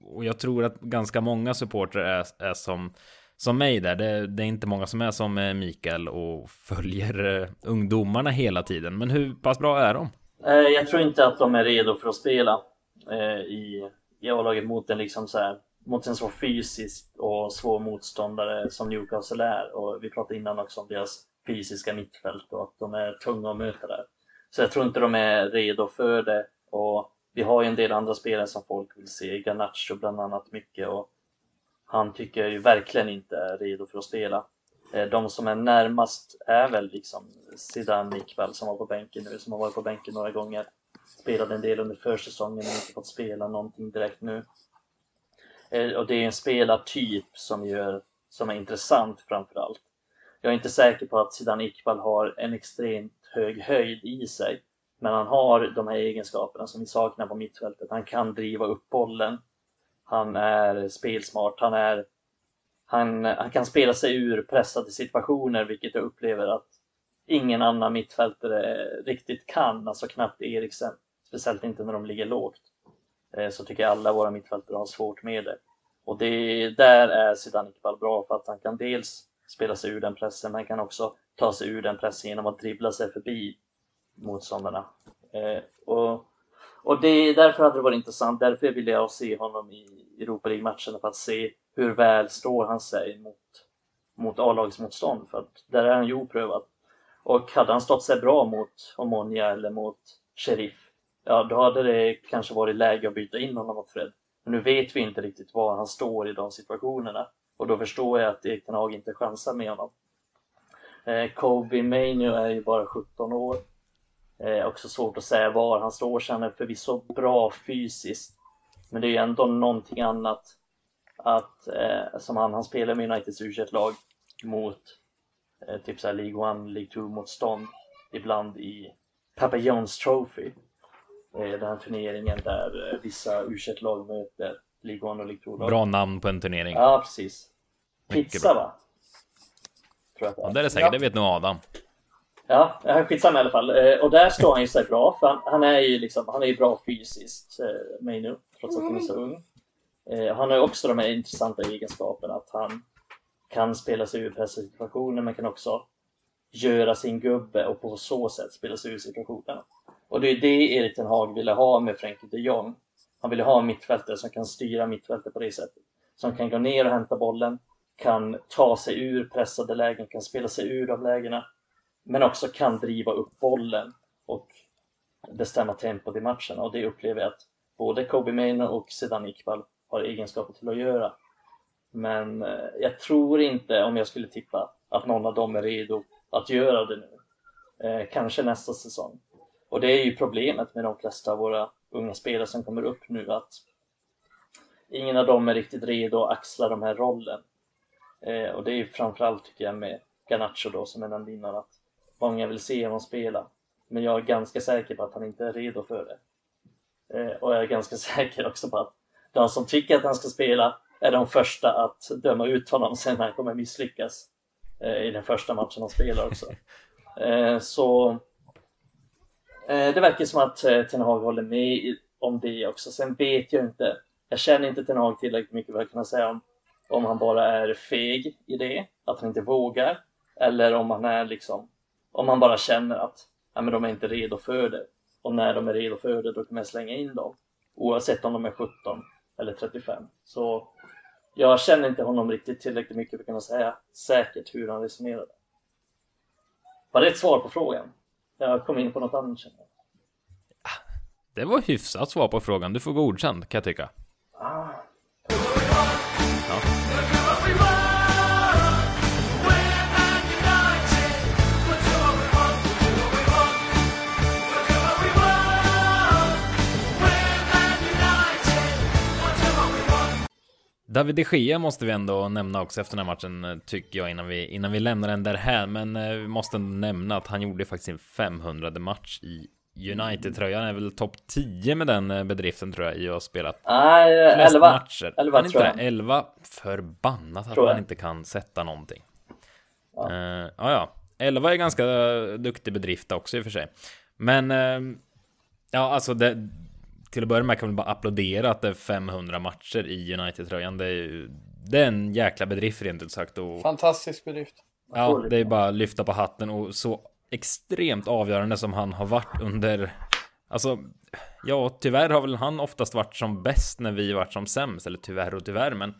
Och jag tror att ganska många supportrar är, är som, som mig där. Det, det, är inte många som är som eh, Mikael och följer eh, ungdomarna hela tiden. Men hur pass bra är de? Eh, jag tror inte att de är redo för att spela i, i A-laget mot en liksom så här mot en så fysisk och svår motståndare som Newcastle är. Och vi pratade innan också om deras fysiska mittfält och att de är tunga att möta där. Så jag tror inte de är redo för det. Och vi har ju en del andra spelare som folk vill se, Garnacho bland annat mycket. Och han tycker jag ju verkligen inte är redo för att spela. Eh, de som är närmast är väl liksom Zidane Iqbal som var på bänken nu, som har varit på bänken några gånger. Spelade en del under försäsongen men inte fått spela någonting direkt nu. Eh, och det är en spelartyp som, gör, som är intressant framförallt. Jag är inte säker på att Zidane Iqbal har en extremt hög höjd i sig. Men han har de här egenskaperna som vi saknar på mittfältet. Han kan driva upp bollen. Han är spelsmart. Han, är, han, han kan spela sig ur pressade situationer, vilket jag upplever att ingen annan mittfältare riktigt kan. Alltså knappt Eriksen. Speciellt inte när de ligger lågt. Eh, så tycker jag alla våra mittfältare har svårt med det. Och det, där är Zidane Iqbal bra för att han kan dels spela sig ur den pressen, men han kan också ta sig ur den pressen genom att dribbla sig förbi motståndarna. Eh, och, och det, därför hade det varit intressant, därför ville jag se honom i Europa League-matcherna för att se hur väl står han sig mot, mot A-lagsmotstånd, för att där är han ju oprövad. Och hade han stått sig bra mot Omonia eller mot Sheriff ja då hade det kanske varit läge att byta in honom mot Fred. Men nu vet vi inte riktigt var han står i de situationerna och då förstår jag att Erik Ten inte chansar med honom. Eh, Kobe Mainu är ju bara 17 år. Eh, också svårt att säga var han står sig. Han är förvisso bra fysiskt. Men det är ändå någonting annat att, eh, som han, han spelar med Uniteds u lag mot eh, typ såhär League 1, League 2 motstånd ibland i Papa John's Trophy. Eh, den turneringen där eh, vissa u lag möter League 1 och League 2 lag. Bra namn på en turnering. Ja, precis. Pizza va? Tror jag att det Ja, är. det är det säkert, Ja. det vet nog Adam. Ja, skitsamma i alla fall. Eh, och där står han ju sig bra, för han, han är ju liksom, han är ju bra fysiskt, eh, Mainu, trots att han är så ung. Eh, han har ju också de här intressanta egenskaperna att han kan spela sig ur pressituationer, men kan också göra sin gubbe och på så sätt spela sig ur situationerna. Och det är det Erik Ten Hag ville ha med Frenkie de Jong. Han ville ha en mittfältare som kan styra mittfältet på det sättet. Som kan gå ner och hämta bollen, kan ta sig ur pressade lägen, kan spela sig ur de lägena men också kan driva upp bollen och bestämma tempot i matchen och det upplever jag att både Kobe Maino och Sedan Iqbal har egenskaper till att göra. Men eh, jag tror inte, om jag skulle tippa, att någon av dem är redo att göra det nu. Eh, kanske nästa säsong. Och det är ju problemet med de flesta av våra unga spelare som kommer upp nu att ingen av dem är riktigt redo att axla de här rollen. Eh, och det är ju framförallt tycker jag med Garnacho då som är nämnde innan att många vill se honom spela. Men jag är ganska säker på att han inte är redo för det. Eh, och jag är ganska säker också på att de som tycker att han ska spela är de första att döma ut honom sen han kommer misslyckas eh, i den första matchen han spelar också. Eh, så eh, det verkar som att eh, Ten Hag håller med om det också. Sen vet jag inte. Jag känner inte Ten Hag tillräckligt mycket för att kunna säga om, om han bara är feg i det, att han inte vågar, eller om han är liksom om man bara känner att ja, men de är inte redo för det. Och när de är redo för det, då kommer jag slänga in dem. Oavsett om de är 17 eller 35. Så jag känner inte honom riktigt tillräckligt mycket för att kunna säga säkert hur han resonerade. Var det ett svar på frågan? Jag kom in på något annat känner jag. Det var hyfsat svar på frågan. Du får godkänt kan jag tycka. Ah, David de Gea måste vi ändå nämna också efter den här matchen, eh, tycker jag, innan vi, innan vi lämnar den där här. Men eh, vi måste nämna att han gjorde faktiskt sin 500 match i United-tröjan. Han är väl topp 10 med den eh, bedriften tror jag, i att ha spelat Nej, flest 11. matcher. 11 han är inte tror jag. det? 11? Förbannat att Tror jag. man inte kan sätta någonting. Ja. Ja, ja, ja. 11 är ganska duktig bedrift också i och för sig. Men, eh, ja, alltså det, till att börja med kan vi bara applådera att det är 500 matcher i United-tröjan. Det är ju, det är en jäkla bedrift rent ut sagt. Och, Fantastisk bedrift. ja, det är bara att lyfta på hatten och så extremt avgörande som han har varit under, alltså, ja, tyvärr har väl han oftast varit som bäst när vi varit som sämst, eller tyvärr och tyvärr, men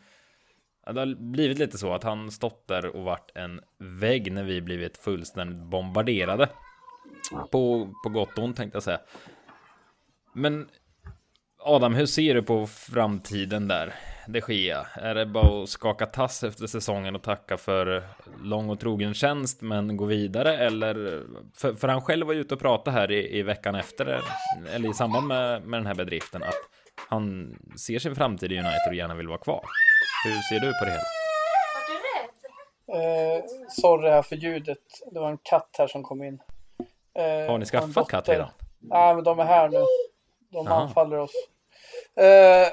det har blivit lite så att han stått där och varit en vägg när vi blivit fullständigt bombarderade. På, på gott och ont tänkte jag säga. Men Adam, hur ser du på framtiden där? De Gea? Är det bara att skaka tass efter säsongen och tacka för lång och trogen tjänst men gå vidare? Eller? För, för han själv var ju ute och pratade här i, i veckan efter, eller i samband med, med den här bedriften, att han ser sin framtid i United och gärna vill vara kvar. Hur ser du på det hela? Eh, sorry här för ljudet. Det var en katt här som kom in. Eh, Har ni skaffat katt dotter. redan? Nej, men de är här nu. De Jaha. anfaller oss. Eh,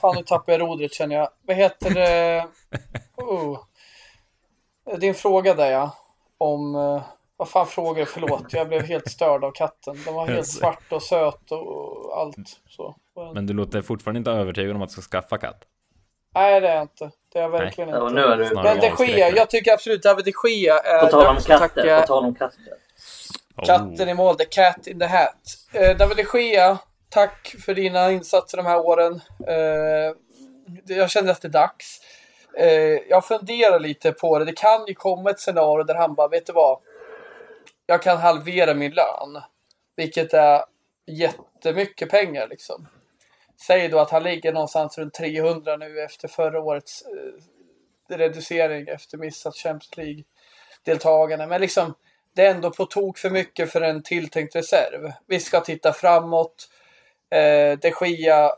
fan, nu tappar jag rodret känner jag. Vad heter det? Oh. Din fråga där ja. Om... Eh, vad fan frågar du? Förlåt, jag blev helt störd av katten. Den var helt Alltså. svart och söt och allt. Så. Men du låter fortfarande inte övertygad om att du ska skaffa katt? Nej, det är jag inte. Det är jag verkligen Ja, och inte. nu är du... Men de Gea, jag tycker absolut David de Gea är På tal om att katter, tacka på tal om katter. katten i mål, the cat in the hat. Eh, David de Gea, tack för dina insatser de här åren. Eh, jag känner att det är dags. Eh, jag funderar lite på det. Det kan ju komma ett scenario där han bara, vet du vad? Jag kan halvera min lön. Vilket är jättemycket pengar liksom. Säg då att han ligger någonstans runt 300 nu efter förra årets eh, reducering efter missat Champions League-deltagande. Men liksom, det är ändå på tok för mycket för en tilltänkt reserv. Vi ska titta framåt. Eh, de Gia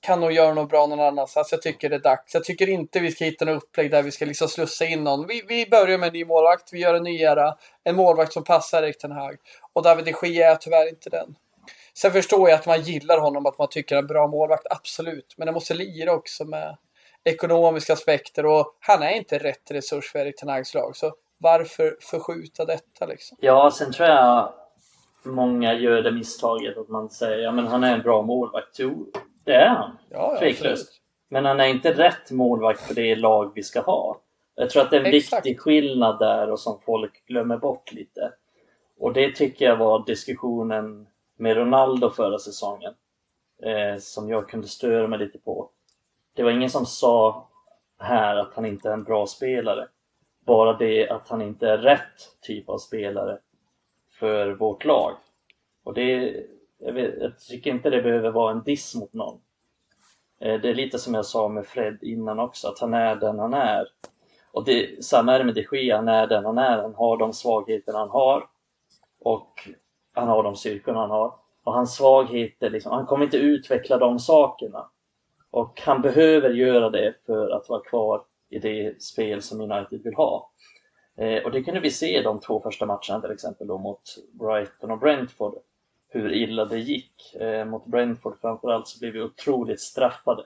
kan nog göra något bra någon annanstans. Alltså, jag tycker det är dags. Jag tycker inte vi ska hitta något upplägg där vi ska liksom slussa in någon. Vi, vi börjar med en ny målvakt. Vi gör en ny era. En målvakt som passar Erik Ten Hag. Och David de Gia är tyvärr inte den. Sen förstår jag att man gillar honom, att man tycker han är en bra målvakt. Absolut. Men det måste lira också med ekonomiska aspekter och han är inte rätt resurs för Erik Ten Hags lag. Så varför förskjuta detta liksom? Ja, sen tror jag många gör det misstaget att man säger ja men han är en bra målvakt. Jo, det är han. Ja, ja, Tveklöst. Men han är inte rätt målvakt för det lag vi ska ha. Jag tror att det är en Exakt. viktig skillnad där och som folk glömmer bort lite. Och det tycker jag var diskussionen med Ronaldo förra säsongen. Eh, som jag kunde störa mig lite på. Det var ingen som sa här att han inte är en bra spelare. Bara det att han inte är rätt typ av spelare för vårt lag. Och det, jag, vet, jag tycker inte det behöver vara en diss mot någon. Eh, det är lite som jag sa med Fred innan också, att han är den han är. Och det, samma är det med de Gea, han är den han är. Han har de svagheter han har. Och han har de styrkorna han har. Och hans svagheter, liksom, han kommer inte utveckla de sakerna. Och han behöver göra det för att vara kvar i det spel som United vill ha. Eh, och det kunde vi se i de två första matcherna till exempel då mot Brighton och Brentford. Hur illa det gick. Eh, mot Brentford framförallt så blev vi otroligt straffade.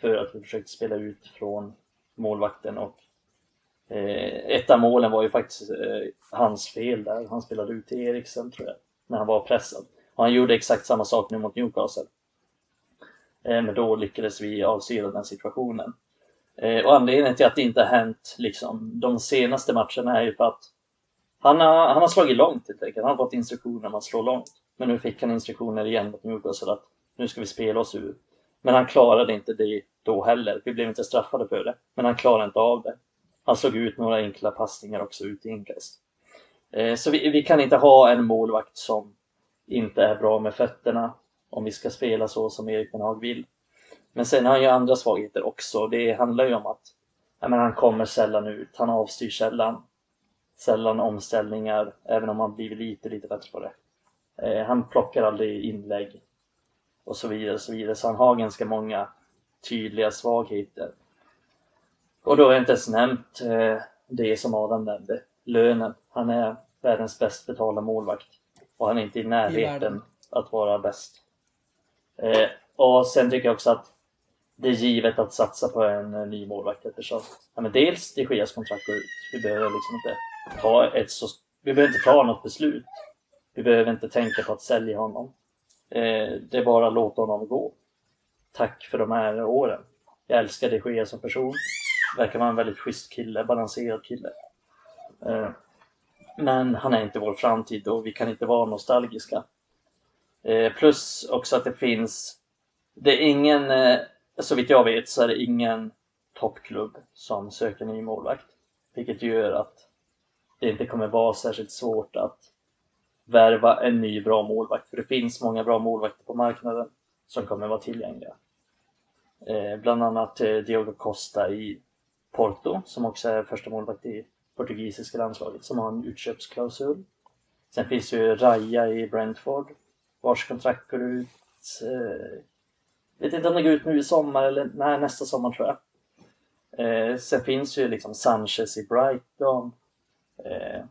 För att vi försökte spela ut från målvakten och eh, ett av målen var ju faktiskt eh, hans fel där. Han spelade ut till Eriksen tror jag. När han var pressad. Och han gjorde exakt samma sak nu mot Newcastle. Eh, men då lyckades vi avstyra den situationen. Eh, och anledningen till att det inte har hänt liksom, de senaste matcherna är ju för att han har, han har slagit långt helt enkelt. Han har fått instruktioner om att slå långt. Men nu fick han instruktioner igen mot Newcastle att nu ska vi spela oss ur. Men han klarade inte det då heller. Vi blev inte straffade för det. Men han klarade inte av det. Han slog ut några enkla passningar också ut i inkast. Eh, så vi, vi kan inte ha en målvakt som inte är bra med fötterna om vi ska spela så som Erik Hag vill. Men sen har han ju andra svagheter också. Det handlar ju om att menar, han kommer sällan ut, han avstyr sällan. Sällan omställningar, även om han blivit lite, lite bättre på det. Eh, han plockar aldrig inlägg och så vidare, och så vidare. Så han har ganska många tydliga svagheter. Och då har jag inte ens nämnt eh, det som Adam nämnde, lönen. Han är världens bäst betalda målvakt och han är inte i närheten världen. att vara bäst. Eh, och sen tycker jag också att det är givet att satsa på en eh, ny målvakt eftersom ja, men dels det Geas kontrakt går ut. Vi behöver liksom inte ta ett så, vi behöver inte ta något beslut. Vi behöver inte tänka på att sälja honom. Eh, det är bara att låta honom gå. Tack för de här åren. Jag älskar de Gea som person. Verkar vara en väldigt schysst kille, balanserad kille. Eh, men han är inte vår framtid och vi kan inte vara nostalgiska. Eh, plus också att det finns, det är ingen, eh, så vitt jag vet så är det ingen toppklubb som söker ny målvakt. Vilket gör att det inte kommer vara särskilt svårt att värva en ny bra målvakt. För det finns många bra målvakter på marknaden som kommer vara tillgängliga. Eh, bland annat eh, Diogo Costa i Porto som också är första målvakt i portugisiska landslaget som har en utköpsklausul. Sen finns ju Raja i Brentford vars kontrakt går ut eh, vet inte om det går ut nu i sommar eller nej, nästa sommar tror jag. Eh, sen finns ju liksom Sanchez i Brighton. Eh,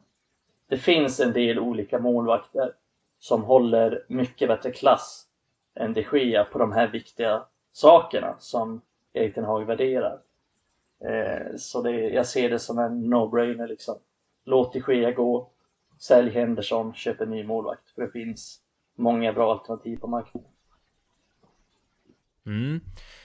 det finns en del olika målvakter som håller mycket bättre klass än de Gea på de här viktiga sakerna som Erik Ten Hag värderar. Eh, så det, jag ser det som en no-brainer liksom. Låt de Gea gå, sälj Henderson, köp en ny målvakt. För det finns många bra alternativ på marknaden. Mm.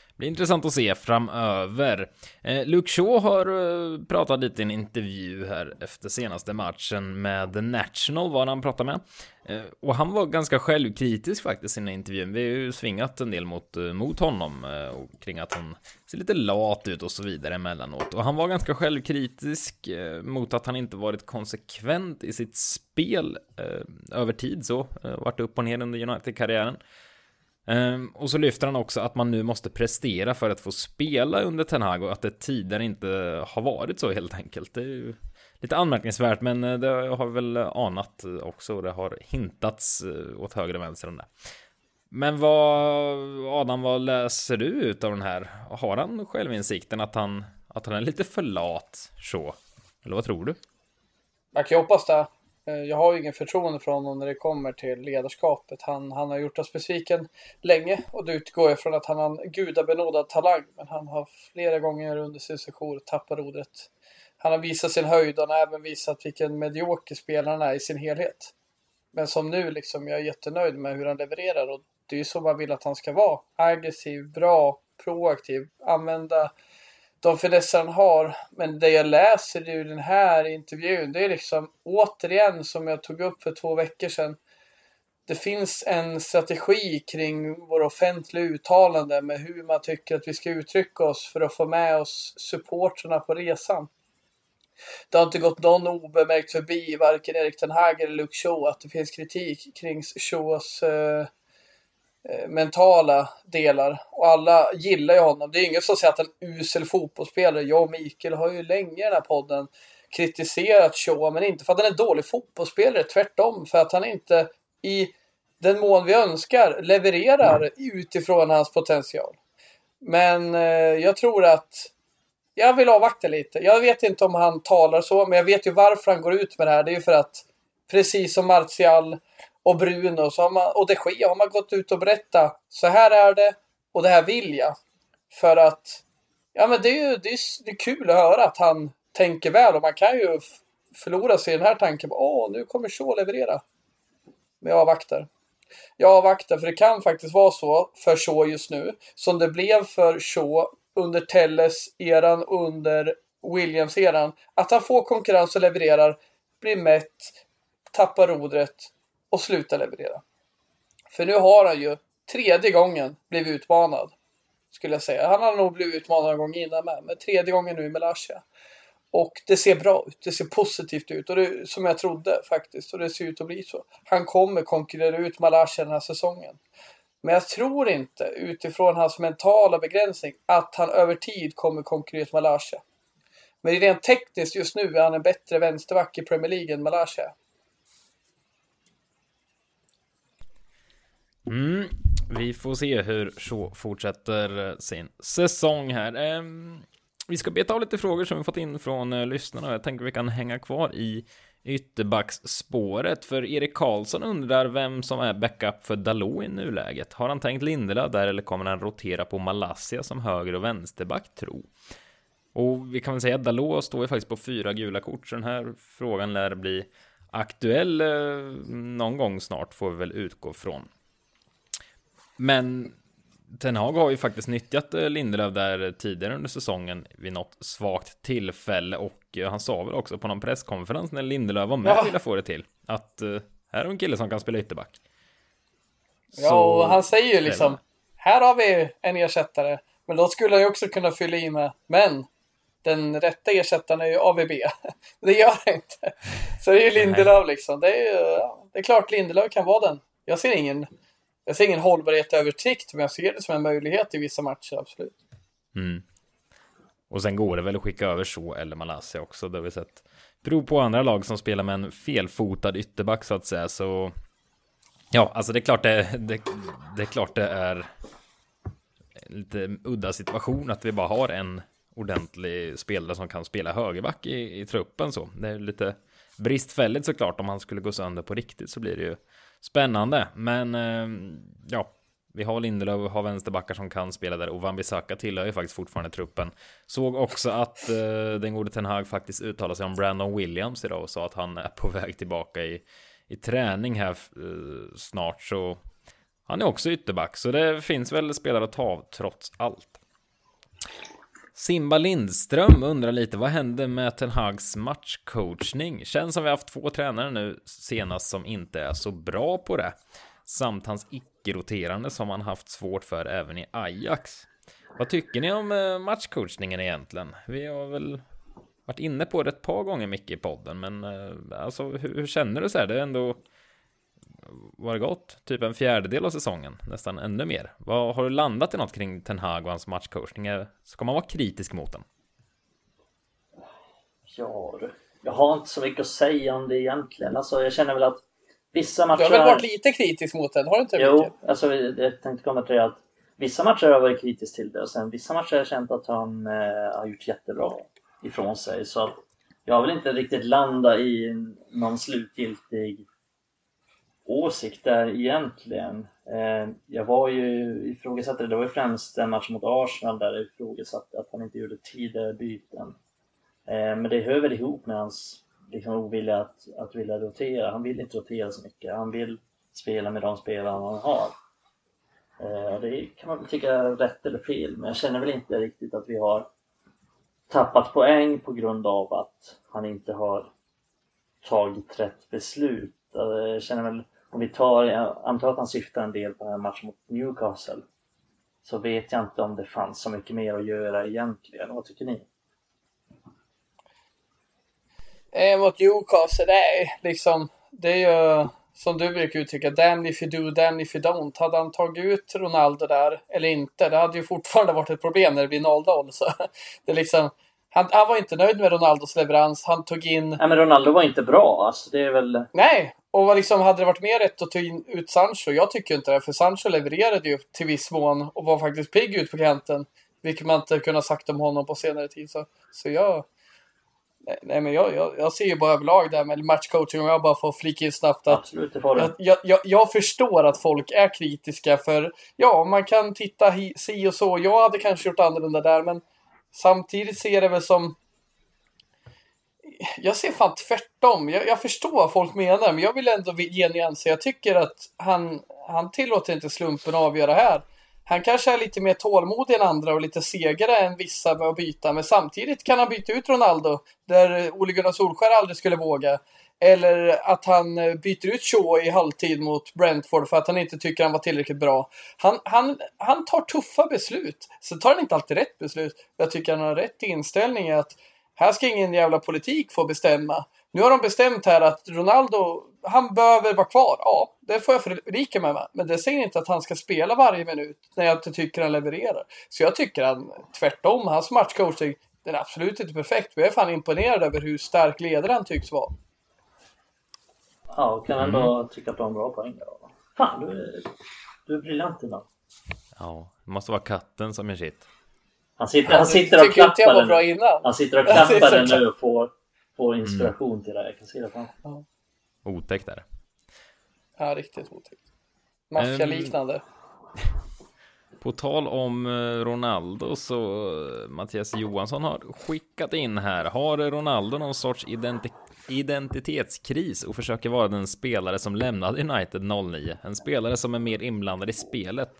Det blir intressant att se framöver. Eh, Luke Shaw har eh, pratat lite i en intervju här efter senaste matchen med The National, var han pratade med. Eh, och han var ganska självkritisk faktiskt i den här intervjun. Vi har ju svingat en del mot, eh, mot honom eh, och kring att han ser lite lat ut och så vidare emellanåt. Och han var ganska självkritisk eh, mot att han inte varit konsekvent i sitt spel eh, över tid så. Eh, varit upp och ner under United-karriären. Ehm, och så lyfter han också att man nu måste prestera för att få spela under Ten Hag och att det tidigare inte har varit så helt enkelt. Det är ju lite anmärkningsvärt, men eh, det har vi väl anat eh, också. Och det har hintats eh, åt höger och vänster om det. Men vad, Adam, vad läser du ut av den här? Har han självinsikten att han, att han är lite för lat så? Eller vad tror du? Jag kan hoppas det. Eh, jag har ju ingen förtroende för honom när det kommer till ledarskapet. Han, han har gjort oss besviken länge och det utgår jag från att han har en gudabenådad talang. Men han har flera gånger under sin session tappat rodret. Han har visat sin höjd och han har även visat vilken medioker spelare han är i sin helhet. Men som nu liksom, jag är jättenöjd med hur han levererar och det är ju så man vill att han ska vara. Aggressiv, bra, proaktiv, använda de finesser han har. Men det jag läser ur den här intervjun, det är liksom återigen som jag tog upp för två veckor sedan. Det finns en strategi kring våra offentliga uttalanden med hur man tycker att vi ska uttrycka oss för att få med oss supporterna på resan. Det har inte gått någon obemärkt förbi, varken Erik Ten Hag eller Luke Shaw, att det finns kritik kring Shaws eh, Eh, Eh, mentala delar. Och alla gillar ju honom. Det är ingen som säger att han är en usel fotbollsspelare. Jag och Mikael har ju länge i den här podden kritiserat Shoa, men inte för att han är en dålig fotbollsspelare. Tvärtom, för att han inte i den mån vi önskar levererar utifrån hans potential. Men eh, jag tror att jag vill avvakta lite. Jag vet inte om han talar så, men jag vet ju varför han går ut med det här. Det är ju för att precis som Martial och Bruno så har man, och de Gea har man gått ut och berättat så här är det och det här vill jag. För att ja men det är ju det är, det är kul att höra att han tänker väl och man kan ju förlora sig i den här tanken. Åh, nu kommer Shaw leverera. Men jag avvaktar. Jag avvaktar för det kan faktiskt vara så för Shaw just nu som det blev för Shaw under Telles-eran och under Williams-eran. Att han får konkurrens och levererar, blir mätt, tappar rodret och sluta leverera. För nu har han ju tredje gången blivit utmanad. Skulle jag säga. Han har nog blivit utmanad en gång innan med. Men tredje gången nu i Malaysia. Och det ser bra ut. Det ser positivt ut. Och det, som jag trodde faktiskt. Och det ser ut att bli så. Han kommer konkurrera ut Malaysia den här säsongen. Men jag tror inte utifrån hans mentala begränsning att han över tid kommer konkurrera ut Malaysia. Men rent tekniskt just nu är han en bättre vänsterback i Premier League än Malaysia. Mm, vi får se hur Shaw fortsätter sin säsong här. Ehm, vi ska beta av lite frågor som vi fått in från uh, lyssnarna. Jag tänker vi kan hänga kvar i ytterbacksspåret. För Erik Karlsson undrar vem som är backup för Dalot i nuläget. Har han tänkt Lindela där eller kommer han rotera på Malaysia som höger och vänsterback tro? Och vi kan väl säga att Dalot står ju faktiskt på fyra gula kort, så den här frågan lär bli aktuell eh, någon gång snart, får vi väl utgå från. Men Ten Hag har ju faktiskt nyttjat eh, Lindelöf där tidigare under säsongen vid något svagt tillfälle och eh, han sa väl också på någon presskonferens när Lindelöf var med, ja. ville få det till, att uh, här är en kille som kan spela ytterback. Ja, och han säger ju liksom, här har vi en ersättare, men då skulle han ju också kunna fylla i med, men den rätta ersättaren är ju AVB. det gör han inte. Så det är ju Lindelöf liksom. Det är, det är klart Lindelöf kan vara den. Jag ser ingen jag ser ingen hållbarhet över sikt, men jag ser det som en möjlighet i vissa matcher, absolut. Mm. Och sen går det väl att skicka över så eller Malaysia också, det har vi sett. Beror på andra lag som spelar med en felfotad ytterback så att säga, så Ja, alltså det är klart det, det, det är klart det är lite udda situation att vi bara har en ordentlig spelare som kan spela högerback i, i truppen så. Det är lite bristfälligt såklart om han skulle gå sönder på riktigt så blir det ju Spännande, men eh, ja, vi har Lindelöf och har vänsterbackar som kan spela där och Wan-Bissaka tillhör ju faktiskt fortfarande truppen. Såg också att eh, den gode Ten Hag faktiskt uttalade sig om Brandon Williams idag och sa att han är på väg tillbaka i, i träning här eh, snart så han är också ytterback så det finns väl spelare att ta av trots allt. Simba Lindström undrar lite, vad hände med Ten Hags matchcoachning? Känns som vi haft två tränare nu senast som inte är så bra på det. Samt hans icke-roterande som han haft svårt för även i Ajax. Vad tycker ni om eh, matchcoachningen egentligen? Vi har väl varit inne på det ett par gånger mycket i podden, men eh, alltså hur, hur känner du så här? Det är ändå vad det gått? Typ en fjärdedel av säsongen, nästan ännu mer. Vad, har du landat i något kring Ten Hag och hans matchcoachning? Ska man vara kritisk mot den? Ja du, jag har inte så mycket att säga om det egentligen. Alltså jag känner väl att vissa matcher... Du har väl varit lite kritisk mot den, har du inte Jo, mycket? alltså jag tänkte komma till det att vissa matcher har jag varit kritisk till det och sen vissa matcher har jag känt att han eh, har gjort jättebra ifrån sig. Så att jag vill inte riktigt landa i någon slutgiltig åsikt där egentligen. Eh, jag var ju ifrågasatte det, det var ju främst en match mot Arsenal där jag ifrågasatte att han inte gjorde tidigare byten. Eh, men det hör väl ihop med hans liksom, ovilja att, att vilja rotera. Han vill inte rotera så mycket. Han vill spela med de spelare han har. Eh, det kan man väl tycka är rätt eller fel, men jag känner väl inte riktigt att vi har tappat poäng på grund av att han inte har tagit rätt beslut. Jag känner väl, om vi tar, jag antar att han syftar en del på den här matchen mot Newcastle, så vet jag inte om det fanns så mycket mer att göra egentligen. Vad tycker ni? Eh, mot Newcastle, det är liksom, det är ju som du brukar uttrycka, damn if you do, damn if you don't. Hade han tagit ut Ronaldo där eller inte, det hade ju fortfarande varit ett problem när det blir 0-0. Så det är liksom, han, han, var inte nöjd med Ronaldos leverans. Han tog in... Nej, men Ronaldo var inte bra. Alltså, det är väl... Nej, och vad liksom, hade det varit mer rätt att ta in, ut Sancho? Jag tycker inte det, för Sancho levererade ju till viss mån och var faktiskt pigg ut på kanten. Vilket man inte kunnat sagt om honom på senare tid. Så, så jag... Nej, men jag, jag, jag ser ju bara överlag där med matchcoaching, om jag bara får flika in snabbt att Absolut, det får du. jag, jag, jag förstår att folk är kritiska för ja, man kan titta hi, si och så. Jag hade kanske gjort annorlunda där, men samtidigt ser jag det väl som jag ser fan tvärtom. Jag, jag förstår vad folk menar, men jag vill ändå ge nyanser. Jag tycker att han, han tillåter inte slumpen att avgöra här. Han kanske är lite mer tålmodig än andra och lite segare än vissa med att byta, men samtidigt kan han byta ut Ronaldo där Ole Gunnar Solskär aldrig skulle våga. Eller att han eh, byter ut Shaw i halvtid mot Brentford för att han inte tycker han var tillräckligt bra. Han, han, han tar tuffa beslut. Sen tar han inte alltid rätt beslut. Jag tycker han har rätt inställning i att här ska ingen jävla politik få bestämma. Nu har de bestämt här att Ronaldo, han behöver vara kvar. Ja, det får jag förlika mig med. Men det säger inte att han ska spela varje minut när jag inte tycker han levererar. Så jag tycker han tvärtom, hans matchcoaching, den är absolut inte perfekt. Men jag är fan imponerad över hur stark ledare han tycks vara. Ja, och kan ändå mm. tycka på en bra poäng där. Fan, du är, du är briljant idag. Ja, det måste vara katten som är shit. Han sitter, han sitter och klappar den. Bra innan. Han sitter och klappar den nu och får, får inspiration mm. till det. Jag kan se det framför ja. Otäckt är det. Ja, riktigt otäckt. Mafia-liknande. Um, på tal om eh, Ronaldo så eh, Mattias Johansson har skickat in här. Har Ronaldo någon sorts identi identitetskris och försöker vara den spelare som lämnade United 09? En spelare som är mer inblandad i spelet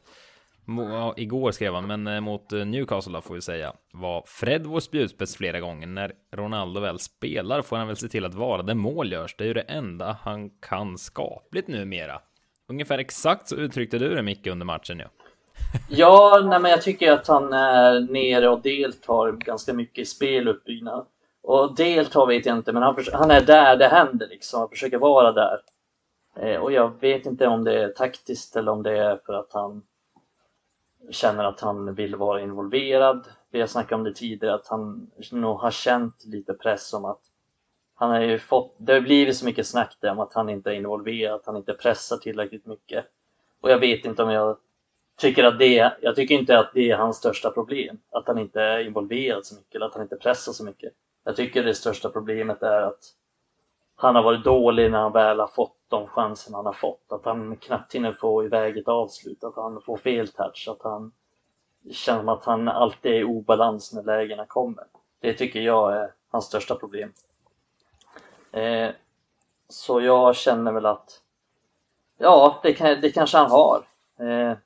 Ja, igår skrev han, men eh, mot eh, Newcastle får vi säga, var Fred vår spjutspets flera gånger. När Ronaldo väl spelar får han väl se till att vara där mål görs. Det är ju det enda han kan skapligt numera. Ungefär exakt så uttryckte du det Micke under matchen ja. ja, nej, men jag tycker att han är nere och deltar ganska mycket i speluppbyggnad. Och deltar vet jag inte, men han, han är där det händer liksom. Han försöker vara där. Eh, och jag vet inte om det är taktiskt eller om det är för att han känner att han vill vara involverad. Vi har snackat om det tidigare, att han nog har känt lite press om att han har ju fått, det har blivit så mycket snack där om att han inte är involverad, att han inte pressar tillräckligt mycket. Och jag vet inte om jag tycker att det, jag tycker inte att det är hans största problem, att han inte är involverad så mycket eller att han inte pressar så mycket. Jag tycker det största problemet är att han har varit dålig när han väl har fått de chanser han har fått. Att han knappt hinner få iväg ett avslut, att han får fel touch, att han känner som att han alltid är i obalans när lägena kommer. Det tycker jag är hans största problem. Eh, så jag känner väl att ja, det, kan, det kanske han har. Eh,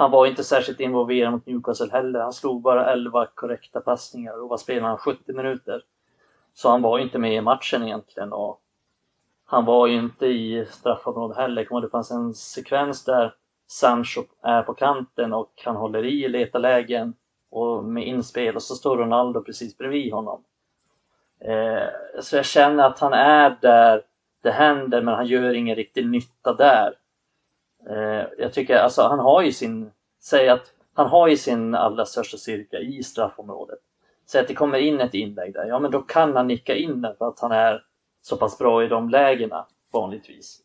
han var inte särskilt involverad mot Newcastle heller. Han slog bara 11 korrekta passningar och var spelaren 70 minuter. Så han var inte med i matchen egentligen och han var ju inte i straffområdet heller. Det fanns en sekvens där Sancho är på kanten och han håller i, letar lägen och med inspel och så står Ronaldo precis bredvid honom. Eh, så jag känner att han är där det händer men han gör ingen riktig nytta där. Eh, jag tycker alltså han har ju sin, säg att han har ju sin allra största styrka i straffområdet. Säg att det kommer in ett inlägg där, ja men då kan han nicka in den för att han är så pass bra i de lägena vanligtvis.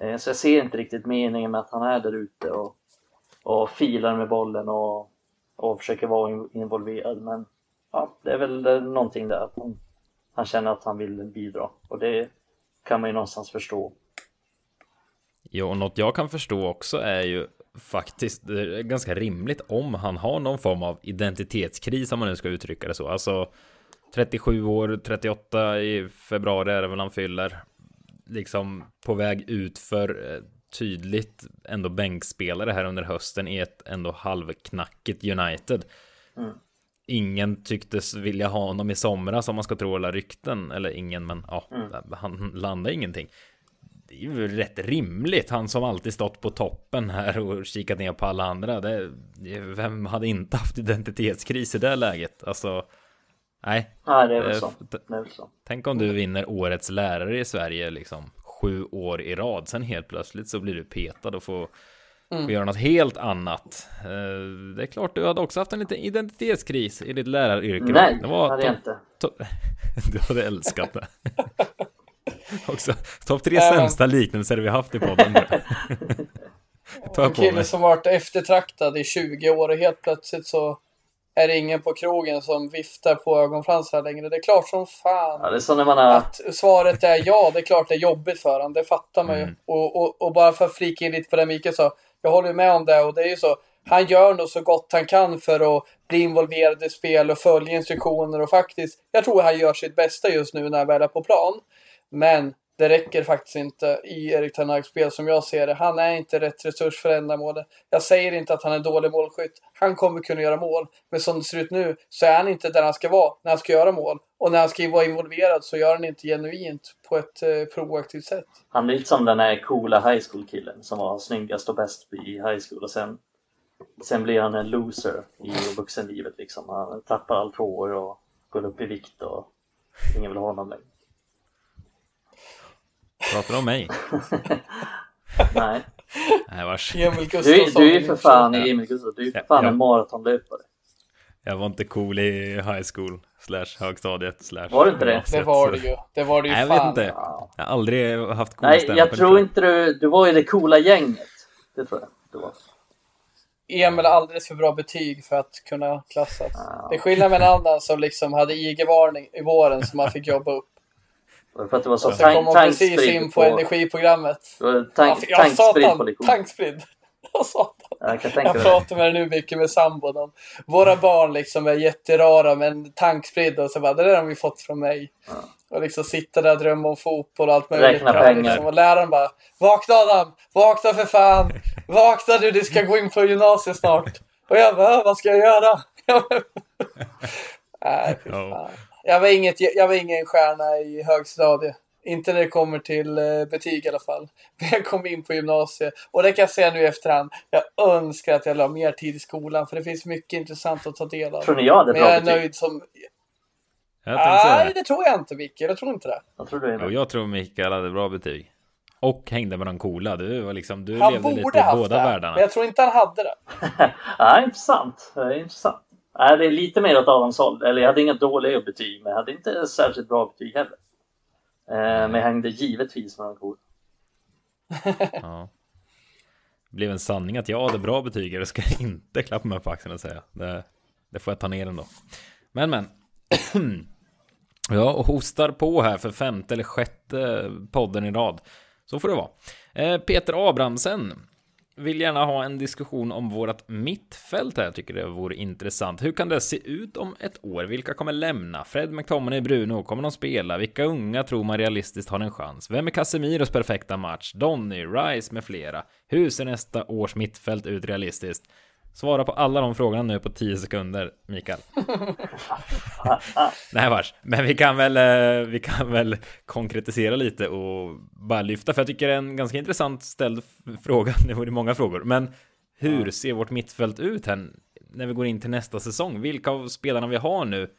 Eh, så jag ser inte riktigt meningen med att han är där ute och, och filar med bollen och, och försöker vara involverad. Men ja, det är väl eh, någonting där att han, han känner att han vill bidra och det kan man ju någonstans förstå. Jo, och något jag kan förstå också är ju faktiskt ganska rimligt om han har någon form av identitetskris om man nu ska uttrycka det så. Alltså 37 år, 38 i februari är det väl han fyller. Liksom på väg ut för eh, tydligt ändå bänkspelare här under hösten i ett ändå halvknackigt United. Mm. Ingen tycktes vilja ha honom i somras om man ska tro alla rykten. Eller ingen, men ja, mm. han landade ingenting det är ju rätt rimligt. Han som alltid stått på toppen här och kikat ner på alla andra. Det, vem hade inte haft identitetskris i det läget? Alltså, nej. Nej, det är väl eh, så. Det är väl så. Tänk om du vinner årets lärare i Sverige liksom sju år i rad. Sen helt plötsligt så blir du petad och får, mm. får göra något helt annat. Eh, det är klart, du hade också haft en liten identitetskris i ditt läraryrke. Nej, det var hade jag inte. Du hade älskat det. Också. Topp tre sämsta liknelser vi haft i podden. en kille som varit eftertraktad i 20 år och helt plötsligt så är det ingen på krogen som viftar på ögonfransar längre. Det är klart som fan ja, det är så när man är... att svaret är ja. Det är klart det är jobbigt för honom. Det fattar man ju. Mm. Och, och, och, bara för att flika in lite på det Mikael sa. Jag håller med om det och det är ju så. Han gör nog så gott han kan för att bli involverad i spel och följa instruktioner och faktiskt. Jag tror han gör sitt bästa just nu när han väl är på plan. Men det räcker faktiskt inte i Erik Ten Hags spel som jag ser det. Han är inte rätt resurs för ändamålet. Jag säger inte att han är en dålig målskytt. Han kommer kunna göra mål. Men som det ser ut nu så är han inte där han ska vara när han ska göra mål. Och när han ska vara involverad så gör han inte genuint på ett eh, proaktivt sätt. Han är lite som den här coola high school-killen som var snyggast och bäst i high school och sen, sen blir han en loser i vuxenlivet liksom. Han tappar allt hår och går upp i vikt och ingen vill ha honom längre. Pratar du om mig? Nej. Nej, vars. Emil Du, du är ju för fan Emil Gustafsson, du är för fan ja, en maratonlöpare. Jag var inte cool i high school slash högstadiet slash Var du inte det? Det var du ju. Det var du ju Nej, fan. Jag vet inte. Jag har aldrig haft cool Nej, jag tror inte du, du var i det coola gänget. Det tror jag du var. Emil har alldeles för bra betyg för att kunna klassas. Ja. Det är skillnad med en annan som liksom hade IG-varning i våren som man fick jobba upp. För att det var så sen kom man precis in på, på energiprogrammet. Tank, ja, tanksprid på lektion. Tanksprid. Jag. Jag, jag pratar med det nu mycket med sambon om. Våra barn liksom är jätterara men tankspridda och så bara, det där har vi fått från mig. Ja. Och liksom sitta där och drömma om fotboll och allt möjligt. Räkna pengar. Liksom. Och läraren bara, vakna Adam! Vakna för fan! Vakna du, du ska gå in på gymnasiet snart. Och jag bara, vad ska jag göra? Nej, fy fan. Jag var, inget, jag var ingen stjärna i högstadiet. Inte när det kommer till eh, betyg i alla fall. Men jag kom in på gymnasiet. Och det kan jag säga nu i efterhand. Jag önskar att jag la mer tid i skolan. För det finns mycket intressant att ta del av. Tror ni jag hade bra Men jag är nöjd som... Nej, det tror jag inte Micke. Jag tror inte det. Jag tror, det är jag tror Mikael hade bra betyg. Och hängde med de coola. Du var liksom, du han levde lite i båda det, världarna. Men jag tror inte han hade det. ja, intressant. intressant. Nej, det är lite mer åt Adams håll. Eller jag hade inga dåliga betyg, men jag hade inte särskilt bra betyg heller. Eh, men jag hängde givetvis med en kor. ja. Det blev en sanning att jag hade bra betyg. Det ska jag inte klappa mig på axeln och säga. Det, det får jag ta ner ändå. Men, men. ja, och hostar på här för femte eller sjätte podden i rad. Så får det vara. Eh, Peter Abrahamsen vill gärna ha en diskussion om vårat mittfält här. Jag tycker det vore intressant. Hur kan det se ut om ett år? Vilka kommer lämna? Fred McTominay, Bruno, kommer de spela? Vilka unga tror man realistiskt har en chans? Vem är Casemiros perfekta match? Donny, Rice med flera? Hur ser nästa års mittfält ut realistiskt? Svara på alla de frågorna nu på 10 sekunder, Mikael. Nej vars, men vi kan väl, eh, vi kan väl konkretisera lite och bara lyfta, för jag tycker det är en ganska intressant ställd fråga. Det var många frågor, men hur ser vårt mittfält ut här när vi går in till nästa säsong? Vilka av spelarna vi har nu?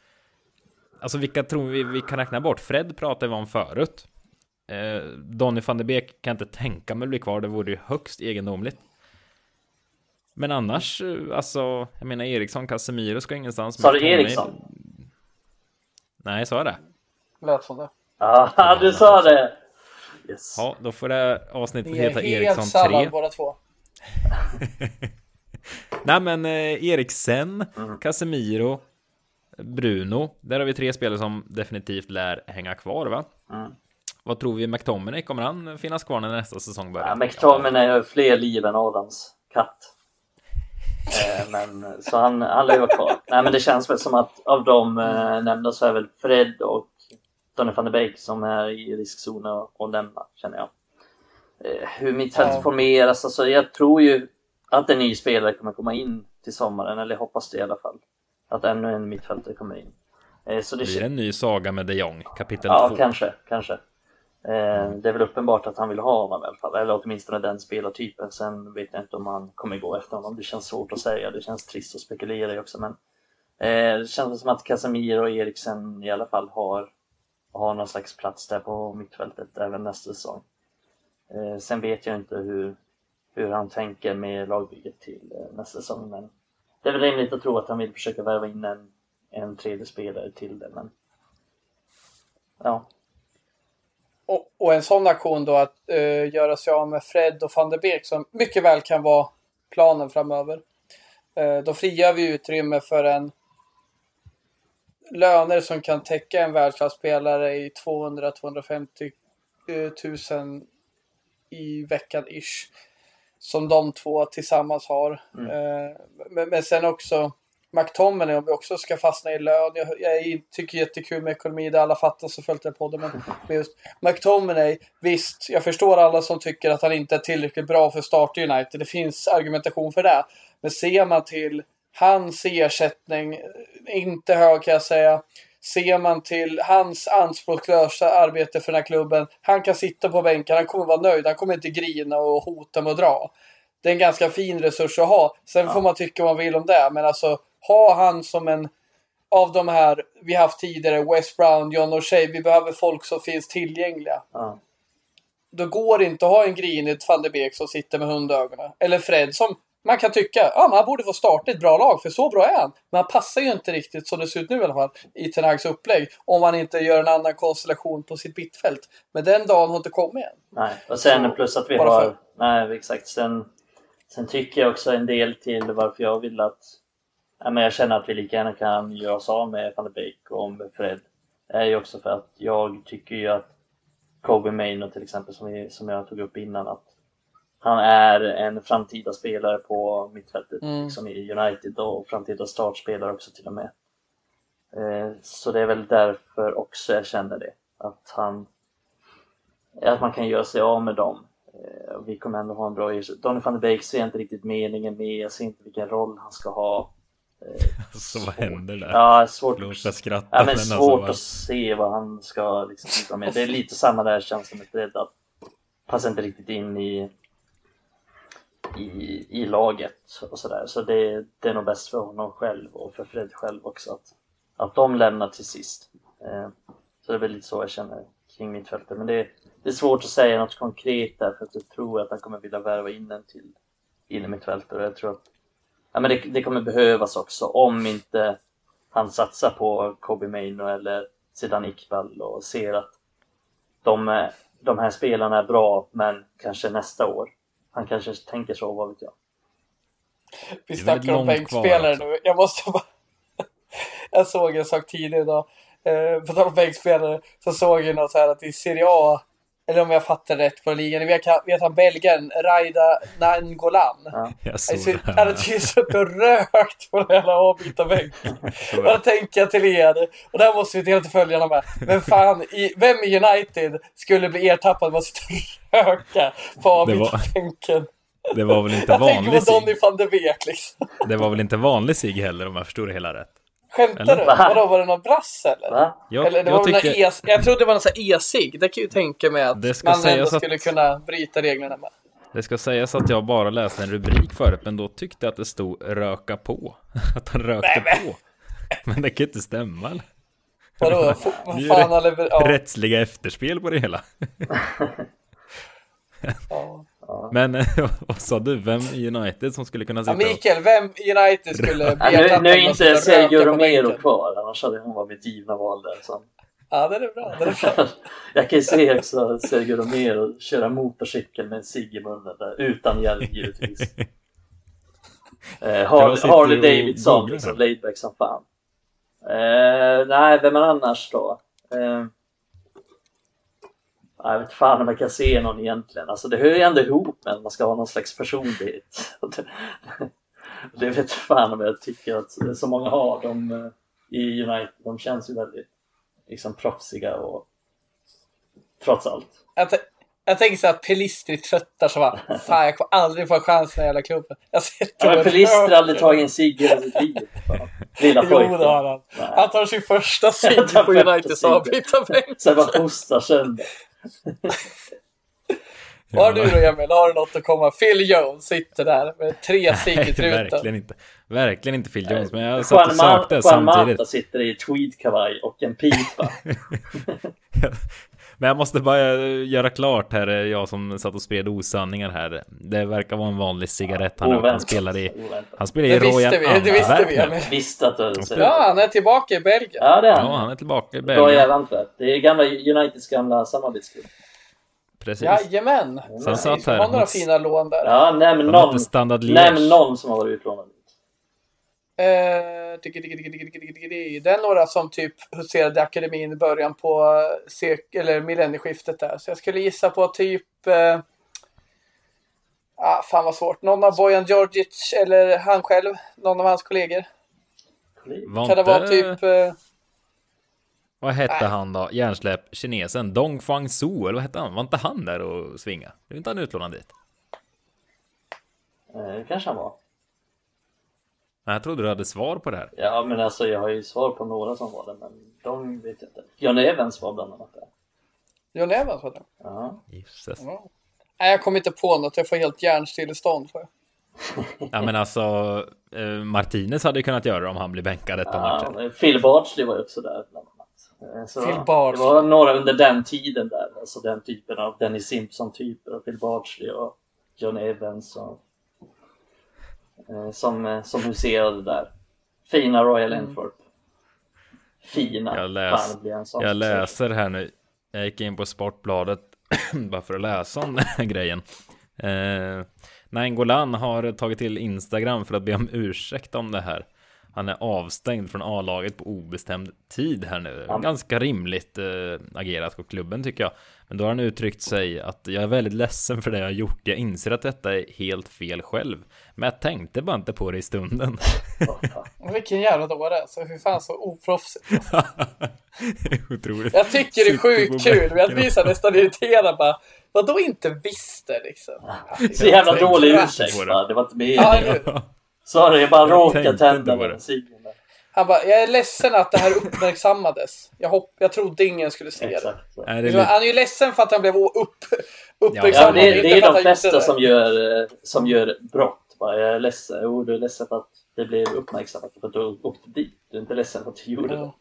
Alltså vilka tror vi vi kan räkna bort? Fred pratade vi om förut. Eh, Donny van de Beek kan inte tänka mig bli kvar, det vore ju högst egendomligt. Men annars, eh, alltså, jag menar Eriksson, Casemiro ska ingenstans. Sa du Eriksson? Nej, sa jag det? Lät som det. Ja, du sa det! Yes. Ja, då får det avsnittet Ni är heta Eriksson 3. sallad båda två. Nej men eh, Eriksen, Mm. Casemiro, Bruno. Där har vi tre spelare som definitivt lär hänga kvar va? Mm. Vad tror vi McTominay? Kommer han finnas kvar när nästa säsong börjar? Ja, McTominay har fler liv än Adams katt. Eh, men, så han, han vara kvar. Nej men det känns väl som att av de eh, nämnda så är väl Fred och Donny van de Beek som är i riskzonen att- nämna känner jag. Eh, hur mittfältet Ja. formeras, alltså jag tror ju att en ny spelare kommer komma in till sommaren, eller hoppas det i alla fall. Att ännu en mittfältare kommer in. Eh, så det det en ny saga med de Jong? Kapitel Ja, 2. kanske, kanske. Eh, det är väl uppenbart att han vill ha honom i alla fall, eller åtminstone den spelartypen. Sen vet jag inte om han kommer gå efter honom. Det känns svårt att säga, det känns trist att spekulera i också. Men eh, det känns som att Casemiro och Eriksen i alla fall har, har någon slags plats där på mittfältet även nästa säsong. Eh, sen vet jag inte hur, hur han tänker med lagbygget till nästa säsong. Men det är väl rimligt att tro att han vill försöka värva in en, en tredje spelare till det. Men ja, Och, och en sån aktion då att eh, göra sig av med Fred och van der Beek som mycket väl kan vara planen framöver. Eh, då frigör vi utrymme för en löner som kan täcka en världsklasspelare i 200-250 000 i veckan ish. Som de två tillsammans har. Eh, men, men sen också McTominay om vi också ska fastna i lön. Jag, jag tycker jättekul med ekonomi, det alla fattar så följt jag på det. Men men just McTominay, visst, jag förstår alla som tycker att han inte är tillräckligt bra för start i United. Det finns argumentation för det. Men ser man till hans ersättning, inte hög kan jag säga. Ser man till hans anspråkslösa arbete för den här klubben. Han kan sitta på bänken, han kommer vara nöjd, han kommer inte grina och hota med att dra. Det är en ganska fin resurs att ha. Sen får man tycka vad man vill om det, men alltså ha han som en av de här vi haft tidigare, West Brown, John O'Shea, vi behöver folk som finns tillgängliga. ja. Då går det inte att ha en grinig van de Beek som sitter med hundögonen. Eller Fred som man kan tycka, ja man borde få starta ett bra lag för så bra är han. Men han passar ju inte riktigt som det ser ut nu i alla fall i Ten Hags upplägg. Om man inte gör en annan konstellation på sitt mittfält. Men den dagen har inte kommit än. Nej, och sen Så, plus att vi har... för- Nej, exakt. Sen, sen tycker jag också en del till varför jag vill att... Ja, men jag känner att vi lika gärna kan göra oss av med van de Beek och med Fred. är ju också för att jag tycker ju att Kobe Maino till exempel, som, vi, som jag tog upp innan, att han är en framtida spelare på mittfältet Mm. liksom i United och framtida startspelare också till och med. Eh, så det är väl därför också jag känner det. Att han att man kan göra sig av med dem. Eh, vi kommer ändå ha en bra ersättning. Donny van de Beek ser jag inte riktigt meningen med. Jag ser inte vilken roll han ska ha. Så vad händer där? Ja, svårt, ja, men alltså, svårt vad- att se vad han ska liksom bidra med. Det är lite samma där känslan med Fred. Att passar inte riktigt in i, i, i laget och sådär. Så det, det är nog bäst för honom själv och för Fred själv också att, att de lämnar till sist. Eh, så det är väl lite så jag känner kring mittfältet. Men det, det är svårt att säga något konkret där för att jag tror att han kommer vilja värva in en till in i mittfältet och jag tror att ja, men det, det kommer behövas också om inte han satsar på Kobe Maino eller Zidane Iqbal och ser att de, de här spelarna är bra men kanske nästa år. Han kanske tänker så, vad vet jag. Vi Det är snackar om bänkspelare kvar nu. Jag måste bara... jag såg en sak tidigare idag. Eh, på tal om bänkspelare så såg jag något så här att i Serie A, eller om jag fattar rätt på ligan, vet, vet han belgaren Raida Nangolan? Ja. Jag såg Alltså, det han hade här. tydligen suttit och rökt på den jävla avbytarbänken. Så Och då tänker jag till er, och där måste vi dela till följarna med. Vem fan, i, vem i United skulle bli ertappad med att sitta och röka på avbytarbänken? Det var väl inte Jag tänker vanlig på Donny van de Beek liksom. Det var väl inte vanlig sig heller om jag förstod det hela rätt. Skämtar Eller? du? Va? Vadå, var det någon brass eller? Va? Jag, eller det jag var tycker... någon e jag trodde det var någon sån här e-cigg. Det kan ju tänka mig att Det man ändå att- skulle kunna bryta reglerna med. Det ska sägas att jag bara läste en rubrik förut, men då tyckte jag att det stod röka på. Att han rökte Nej, men- på. Men det kan ju inte stämma eller? Vadå? Vad fan har lever... ja, Rättsliga efterspel på det hela. ja. Men vad sa du? Vem i United som skulle kunna ja, sitta och... Mikael, vem i United skulle Ja, nu, nu är inte Sergio Romero kvar, annars hade hon varit mitt givna val där. Så. Ja, det är bra. Det är bra. Jag kan ju se också Sergio Romero köra motorcykel med en cigg i munnen där, utan hjälm givetvis. Eh, Harley och Davidson, liksom, laidback som fan. Eh, nej, vem är annars då? Eh, jag vet fan om jag kan se någon egentligen. Alltså det hör ju ändå ihop med att man ska ha någon slags personlighet. det, vet fan om jag tycker att så många har. De, eh, I United, de känns ju väldigt liksom proffsiga och trots allt. Jag, jag tänker så att Pelistri tröttar så bara, fan jag kommer aldrig få chans i den här jävla klubben. Jag ser Ja, men Pelistri har aldrig tagit en cigg i hela sitt liv. Lilla Jo, pojken. det har han. Nej. Han tar sin första cigg på Uniteds avbytarbänk. Sen bara hostar sönder. Vad har du då Emil? Har du något att komma? Phil Jones sitter där med tre cigg i truten. verkligen inte. Verkligen inte Phil Jones, men jag satt och Juan, sökte Juan samtidigt. Mata sitter i tweedkavaj och en pipa. Men jag måste bara göra klart här, jag som satt och spred osanningar här. Det verkar vara en vanlig cigarett han. Han spelar i, Oväntat. han spelar i Royal vi, det visste vi. Emil. Visste att du hade sett Ja, han är tillbaka i Belgien. Ja, det är Ja, han. han är tillbaka i Belgien. jävla Antwerp. Det är gamla Uniteds gamla samarbetsklubb. Precis. Jajamän. Så han Precis. satt Det här var några fina lån där. Ja, nämn Han någon. Nämn någon som har varit utlånad. Eh, Det är några som typ huserade i akademin i början på eh, sek- eller millennieskiftet där. Så jag skulle gissa på typ... Eh, ah, fan vad svårt. Någon av Bojan Djordjic eller han själv. Någon av hans kollegor. Var Kan det vara typ... Eh, Vad hette Nej. han då? Hjärnsläpp kinesen? Dong Fang Su, eller vad hette han? Var inte han där och svinga? Är inte han utlånad dit? Eh, kanske han var. Jag trodde du hade svar på det här. Ja, men alltså jag har ju svar på några som var det, men de vet jag inte. John Evans var bland annat där. John Evans var det. Ja. Ja. Nej, jag kommer inte på något. Jag får helt hjärnstillestånd. Jag. Ja men alltså, eh, Martinez hade ju kunnat göra det om han blir bänkad ett par Ja, matcher. Phil Bardsley var ju också där bland annat. Eh, Så Phil Bardsley. Det var några under den tiden där, alltså den typen av Dennis Simpson-typer och Phil Bardsley och John Evans och, som, eh, som huserade där. Fina Royal Mm. Antwerp. Fina. Jag läs- Fan, Jag läser här nu. Jag gick in på Sportbladet bara för att läsa om den här grejen. Eh, Nainggolan har tagit till Instagram för att be om ursäkt om det här. Han är avstängd från A-laget på obestämd tid här nu. Ganska rimligt eh, agerat av klubben tycker jag. Men då har han uttryckt sig att jag är väldigt ledsen för det jag har gjort. Jag inser att detta är helt fel själv. Men jag tänkte bara inte på det i stunden. Vilken jävla dåre alltså. Hur fan så oproffsigt. Otroligt. Jag tycker det är på sjukt kul, men jag blir så nästan irriterad bara. Vadå inte visste liksom? Så jävla dålig ursäkt på det. va? Det var inte meningen. Sorry, jag bara råkade tända på det. där. Han bara, jag är ledsen att det här uppmärksammades. Jag, hopp, jag trodde ingen skulle se det. Exakt. Så. Är det. Han är ju ledsen för att han blev upp, Ja, uppmärksammad. det, inte det är för att de flesta det. som gör, eh, som gör brott. Bara, jag är ledsen. Jo, du är ledsen för att det blev uppmärksammat för att du åkte dit. Du är inte ledsen för att du gjorde det. Ja.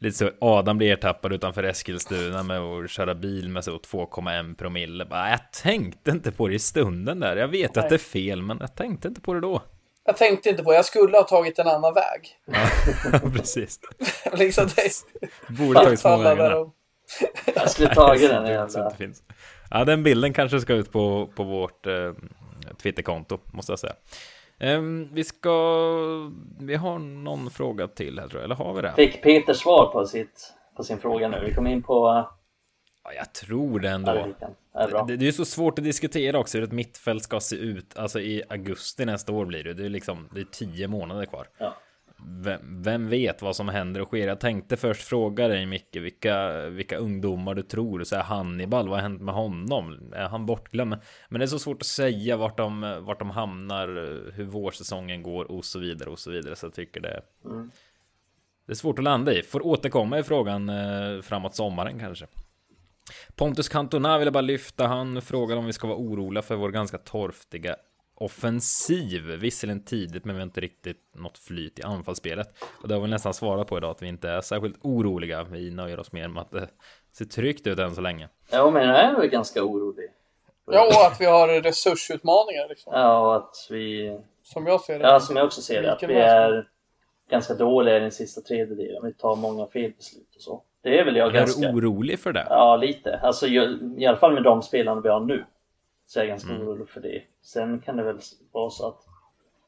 Lite så, Adam blir ertappad utanför Eskilstuna med att köra bil med så 2,1 promille. Bara, jag tänkte inte på det i stunden där. Jag vet Nej. att det är fel, men jag tänkte inte på det då. Jag tänkte inte på Jag skulle ha tagit en annan väg. Precis. liksom det. Borde tagit småvägarna. och- Jag skulle tagit den jävla... Ja, den bilden kanske ska ut på, på vårt eh, Twitterkonto, måste jag säga. Ehm, vi ska... Vi har någon fråga till här tror jag, eller har vi det? Fick Peter svar på, sitt, på sin fråga nu? Vi kom in på... Ja, jag tror det ändå. det. Det. Det, är så svårt att diskutera också hur ett mittfält ska se ut. Alltså i augusti nästa år blir det. Det är liksom, det är tio månader kvar. Ja. Vem, vem vet vad som händer och sker? Jag tänkte först fråga dig Micke, vilka, vilka ungdomar du tror? Så här Hannibal, vad har hänt med honom? Är han bortglömd? Men det är så svårt att säga vart de, vart de hamnar, hur vårsäsongen går och så vidare och så vidare. Så jag tycker det, Mm. det är svårt att landa i. Får återkomma i frågan eh, framåt sommaren kanske. Pontus Cantona vill jag bara lyfta. Han frågar om vi ska vara oroliga för vår ganska torftiga offensiv. Visserligen tidigt, men vi har inte riktigt något flyt i anfallsspelet. Och det har vi nästan svarat på idag, att vi inte är särskilt oroliga. Vi nöjer oss mer med att det ser tryggt ut än så länge. Ja, men jag är väl ganska orolig. Ja, och att vi har resursutmaningar liksom. Ja, och att vi... Som jag ser det. Ja, som jag också ser det. Att vi är ganska dåliga i den sista tredjedelen. Vi tar många felbeslut och så. Det är väl jag Är ganska... du orolig för det? Ja, lite. Alltså, jag, i alla fall med de spelarna vi har nu. Så är jag ganska Mm. orolig för det. Sen kan det väl vara så att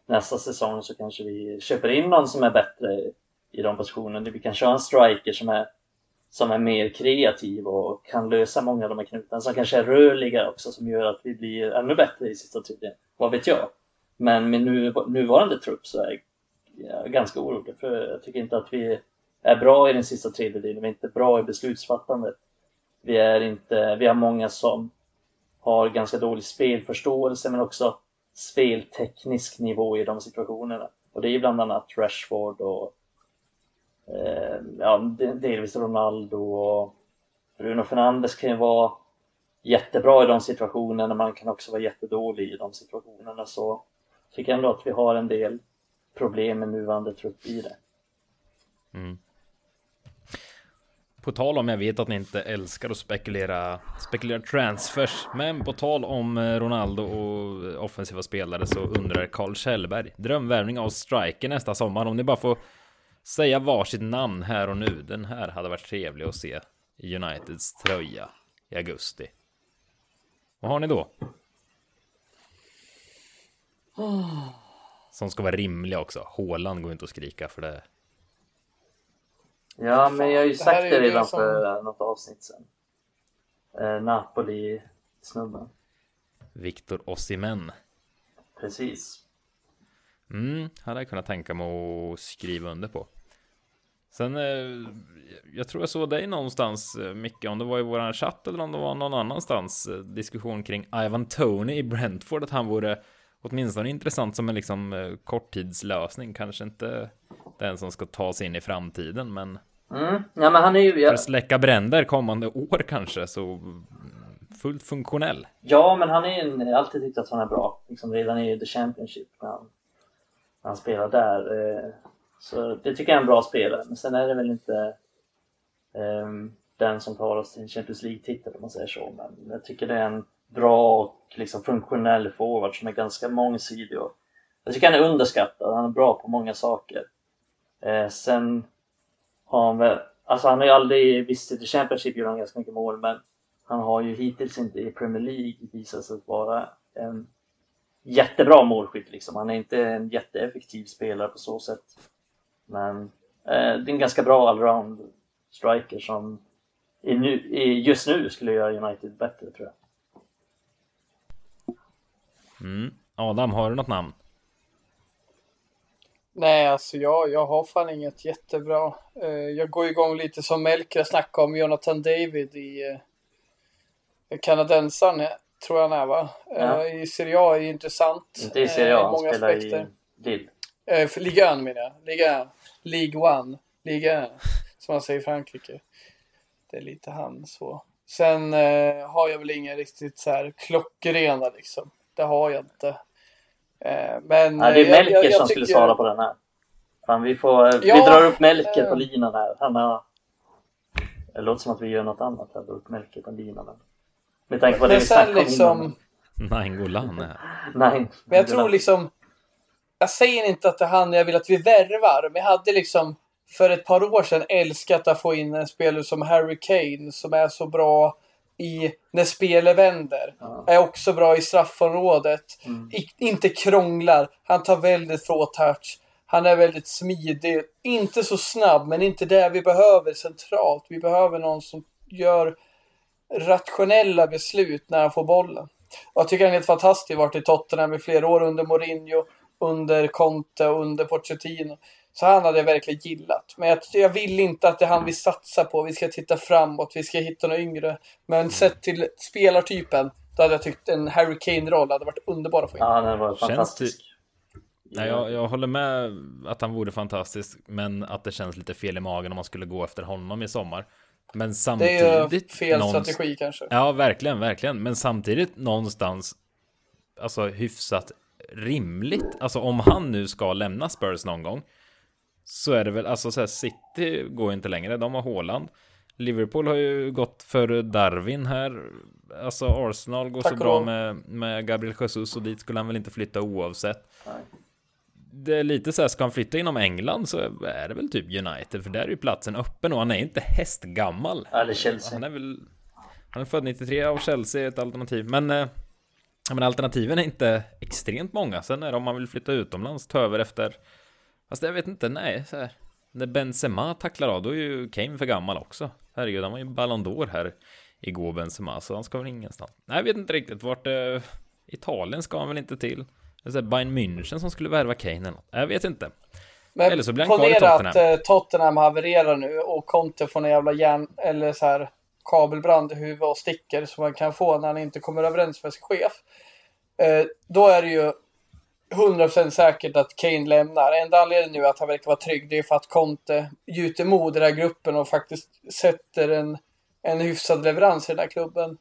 nästa säsong så kanske vi köper in någon som är bättre i de positionerna. Vi kan köra en striker som är, som är mer kreativ och kan lösa många av de här knutarna. Som kanske är rörligare också som gör att vi blir ännu bättre i sista tiden. Vad vet jag? Men med nu, nuvarande trupp så är jag ganska orolig för jag tycker inte att vi är bra i den sista tredjedelen. Vi är inte bra i beslutsfattandet. Vi är inte, vi har många som har ganska dålig spelförståelse men också spelteknisk nivå i de situationerna. Och det är bland annat Rashford och eh, ja, delvis Ronaldo och Bruno Fernandes kan ju vara jättebra i de situationerna, man kan också vara jättedålig i de situationerna. Så tycker jag ändå att vi har en del problem med nuvarande trupp i det. Mm. På tal om, jag vet att ni inte älskar att spekulera, spekulera transfers, men på tal om eh, Ronaldo och offensiva spelare så undrar Carl Kjellberg, drömvärvning av striker nästa sommar, om ni bara får säga varsitt namn här och nu, den här hade varit trevlig att se i Uniteds tröja i augusti. Vad har ni då? Som ska vara rimliga också. Håland går inte att skrika för det. Ja, men jag har ju sagt är det ju det redan som- för något avsnitt sen. Eh, Napoli-snubben. Viktor Osimhen. Precis. Mm, hade jag kunnat tänka mig att skriva under på. Sen, eh, jag tror jag såg dig någonstans, eh, Micke, om det var i våran chatt eller om det var någon annanstans, eh, diskussion kring Ivan Tony i Brentford, att han vore åtminstone intressant som en liksom eh, korttidslösning, kanske inte den som ska ta sig in i framtiden, men Mm. Ja, men han är ju... för att släcka bränder kommande år kanske, så mm, fullt funktionell. ja men han är ju... en- alltid tyckt att han är bra. Liksom redan i The Championship när han, när han spelar där. Eh, så det tycker jag är en bra spelare. Men sen är det väl inte ehm, den som tar oss till en Champions League-titel om man säger så. Men jag tycker det är en bra och liksom funktionell forward som är ganska mångsidig. Och alltså, jag tycker han är underskattad. Han är bra på många saker. Eh, sen har han väl, alltså han har ju aldrig, visst i Championship gjorde han ganska mycket mål men han har ju hittills inte i Premier League visat sig vara en jättebra målskytt liksom. Han är inte en jätteeffektiv spelare på så sätt. Men eh, det är en ganska bra allround striker som i nu, i, just nu skulle göra United bättre tror jag. Mm. Adam, har du något namn? Nej, alltså jag, jag har fan inget jättebra. Eh, jag går igång lite som Melker snackade om Jonathan David i eh, kanadensaren, eh, tror jag han är va? Ja. I Serie A är intressant. Inte i Serie A, han många spelar aspekter. i Lille. För Ligue 1 menar jag. Ligue 1. League 1. Ligue 1. Som man säger i Frankrike. Det är lite han så. Sen har jag väl inga riktigt så här klockrena liksom. Det har jag inte. Eh, men Nej, det är eh, Melker jag- jag som skulle tycker- svara på den här. Fan, vi, får, vi Ja, drar upp Melker på eh. linan här. Han har... Det låter som att vi gör något annat här, drar upp Melker på linan. Men... Med tanke på det vi snackade om liksom. innan. Nainggolan är här. Nej. Men jag tror liksom. Jag säger inte att det är han jag vill att vi värvar, men jag hade liksom för ett par år sedan älskat att få in en spelare som Harry Kane som är så bra i när spelet vänder. Ja. Är också bra i straffområdet. Mm. I, inte krånglar. Han tar väldigt få touch. Han är väldigt smidig. Inte så snabb, men inte det vi behöver centralt. Vi behöver någon som gör rationella beslut när han får bollen. Jag tycker han är helt fantastisk. Varit i Tottenham i flera år under Mourinho, under Conte och under Pochettino. Så han hade jag verkligen gillat. Men jag, jag vill inte att det är han vi satsar på. Vi ska titta framåt, vi ska hitta några yngre. Men sett till spelartypen, då hade jag tyckt en Harry Kane-roll hade varit underbar att få in. Ja, den var fantastisk. Nej, jag, jag håller med att han vore fantastisk, men att det känns lite fel i magen om man skulle gå efter honom i sommar. Men Det samtidigt... är ju fel någonst- strategi kanske. Ja, verkligen, verkligen. Men samtidigt någonstans, alltså hyfsat rimligt. Alltså om han nu ska lämna Spurs någon gång. Så är det väl, alltså så här, City går inte längre, de har Håland. Liverpool har ju gått för Darwin här. Alltså Arsenal går Tack så bra med, med Gabriel Jesus och dit skulle han väl inte flytta oavsett. Nej. Det är lite så här, ska han flytta inom England så är det väl typ United, för där är ju platsen öppen och han är inte hästgammal. Eller Chelsea. Han är väl... Han är född 93 och Chelsea är ett alternativ. Men, eh, men alternativen är inte extremt många. Sen är det om man vill flytta utomlands, ta över efter... Fast jag vet inte, nej. Så här. När Benzema tacklar av, då är ju Kane för gammal också. Herregud, han var ju Ballon d'Or här igår Benzema, så han ska väl ingenstans. Nej, jag vet inte riktigt vart... Eh, Italien ska han väl inte till. Det är så här Bayern München som skulle värva Kane eller något. Jag vet inte. Men Eller så blir han kvar i ponera att Tottenham. eh, Tottenham havererar nu och Conte får en jävla järn eller så här kabelbrand i huvudet och sticker som man kan få när han inte kommer överens med sin chef. Eh, då är det ju 100% säkert att Kane lämnar. Enda anledningen nu att han verkar vara trygg det är för att Conte gjuter mod i den här gruppen och faktiskt sätter en, en hyfsad leverans i den här klubben.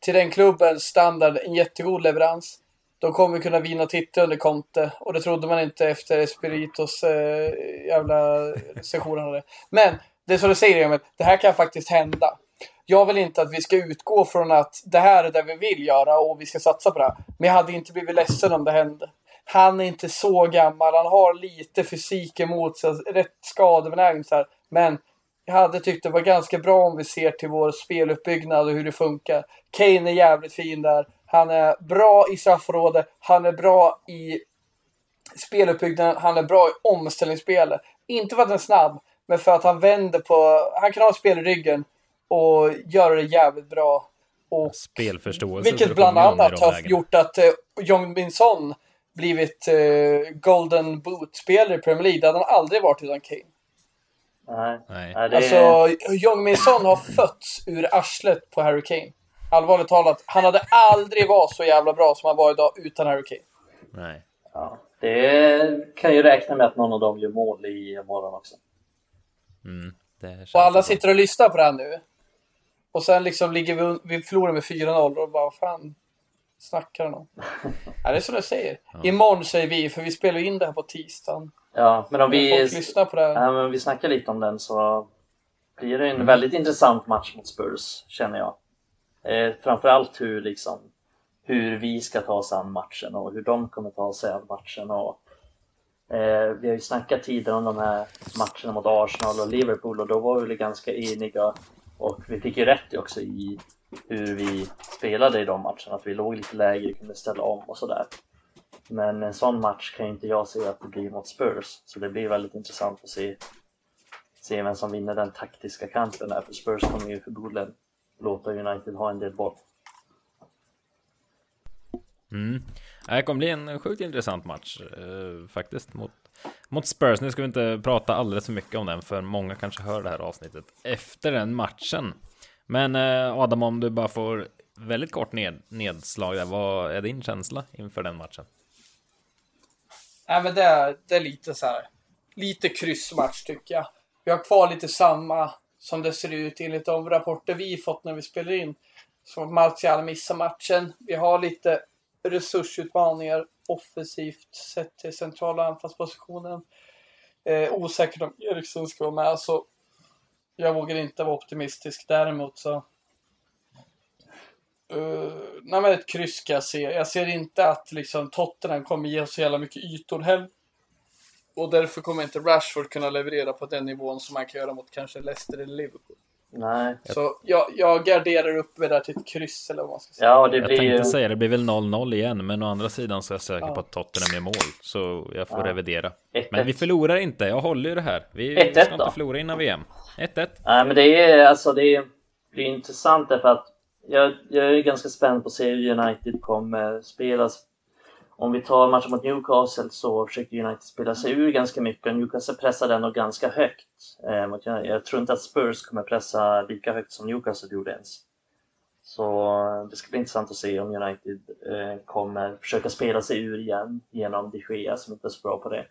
Till den klubbens standard en jättegod leverans. De kommer kunna vinna titlar under Conte och det trodde man inte efter Espiritos eh, jävla session hade. Men det är som du säger Emil, det här kan faktiskt hända. Jag vill inte att vi ska utgå från att det här är det vi vill göra och vi ska satsa på det. här. Men jag hade inte blivit ledsen om det hände. Han är inte så gammal, han har lite fysik emot sig, rätt skadebenägen så här. Men jag hade tyckt det var ganska bra om vi ser till vår speluppbyggnad och hur det funkar. Kane är jävligt fin där. Han är bra i straffområdet. Han är bra i speluppbyggnaden. Han är bra i omställningsspelet. Inte för att han är snabb, men för att han vänder på... Han kan ha spel i ryggen och göra det jävligt bra. Och Spelförståelse. vilket bland annat har gjort att eh, Jong Min Son blivit eh, Golden Boot-spelare i Premier League. Det hade han aldrig varit utan Kane. Nej. Nej. Det Alltså, Jong Min Son har fötts ur arslet på Harry Kane. Allvarligt talat, han hade aldrig varit så jävla bra som han var idag utan Harry Kane. Nej. ja, det kan ju räkna med att någon av dem gör mål i morgon också. Mm, Och alla sitter och lyssnar på det här nu. Och sen liksom ligger vi, vi förlorar med 4-0 och bara, fan snackar han om? ja, det är som jag säger. Imorgon säger vi, för vi spelar in det här på tisdagen. Ja, men om Vi... Folk lyssnar på det här. ja, men om vi snackar lite om den så blir det en väldigt intressant match mot Spurs, känner jag. Eh, framförallt hur, liksom, hur vi ska ta oss an matchen och hur de kommer ta sig an matchen. Och, eh, vi har ju snackat tidigare om de här matcherna mot Arsenal och Liverpool och då var vi ganska eniga och vi fick ju rätt också i hur vi spelade i de matcherna, att vi låg lite lägre, kunde ställa om och sådär. Men en sån match kan ju inte jag se att det blir mot Spurs, så det blir väldigt intressant att se, se vem som vinner den taktiska kampen där, för Spurs kommer ju förmodligen låta United ha en del boll. Mm. Det kommer bli en sjukt intressant match eh, faktiskt mot, mot Spurs. Nu ska vi inte prata alldeles för mycket om den för många kanske hör det här avsnittet efter den matchen. Men eh, Adam, om du bara får väldigt kort ned, nedslag där, vad är din känsla inför den matchen? Nej, men det är, det är lite så här. Lite kryssmatch tycker jag. Vi har kvar lite samma som det ser ut enligt de rapporter vi fått när vi spelar in. Så att Martial missar matchen. Vi har lite resursutmaningar offensivt sett till centrala anfallspositionen. Eh, osäkert om Eriksson ska vara med så jag vågar inte vara optimistisk. Däremot så Uh, nej men ett kryss ska jag se. Jag ser inte att liksom Tottenham kommer ge oss så jävla mycket ytor heller. Och därför kommer inte Rashford kunna leverera på den nivån som man kan göra mot kanske Leicester eller Liverpool. Nej, Så jag, jag garderar upp med det där till ett kryss eller vad man ska säga. ja det Jag blir tänkte ju... säga det blir väl 0-0 igen, men å andra sidan så är jag säker Ja. på att Tottenham är mål, så jag får Ja. revidera. 1-1. Men vi förlorar inte, jag håller ju det här. Vi 1-1 ska inte då? förlora innan VM. 1-1. Nej, men det är alltså det är, det är intressant därför att jag, jag är ganska spänd på att se hur United kommer spelas. Om vi tar matchen mot Newcastle så försökte United spela sig ur ganska mycket och Newcastle pressade ändå ganska högt. Eh, jag tror inte att Spurs kommer pressa lika högt som Newcastle gjorde ens. Så eh, det ska bli intressant att se om United eh, kommer försöka spela sig ur igen genom de Gea som inte är så bra på det.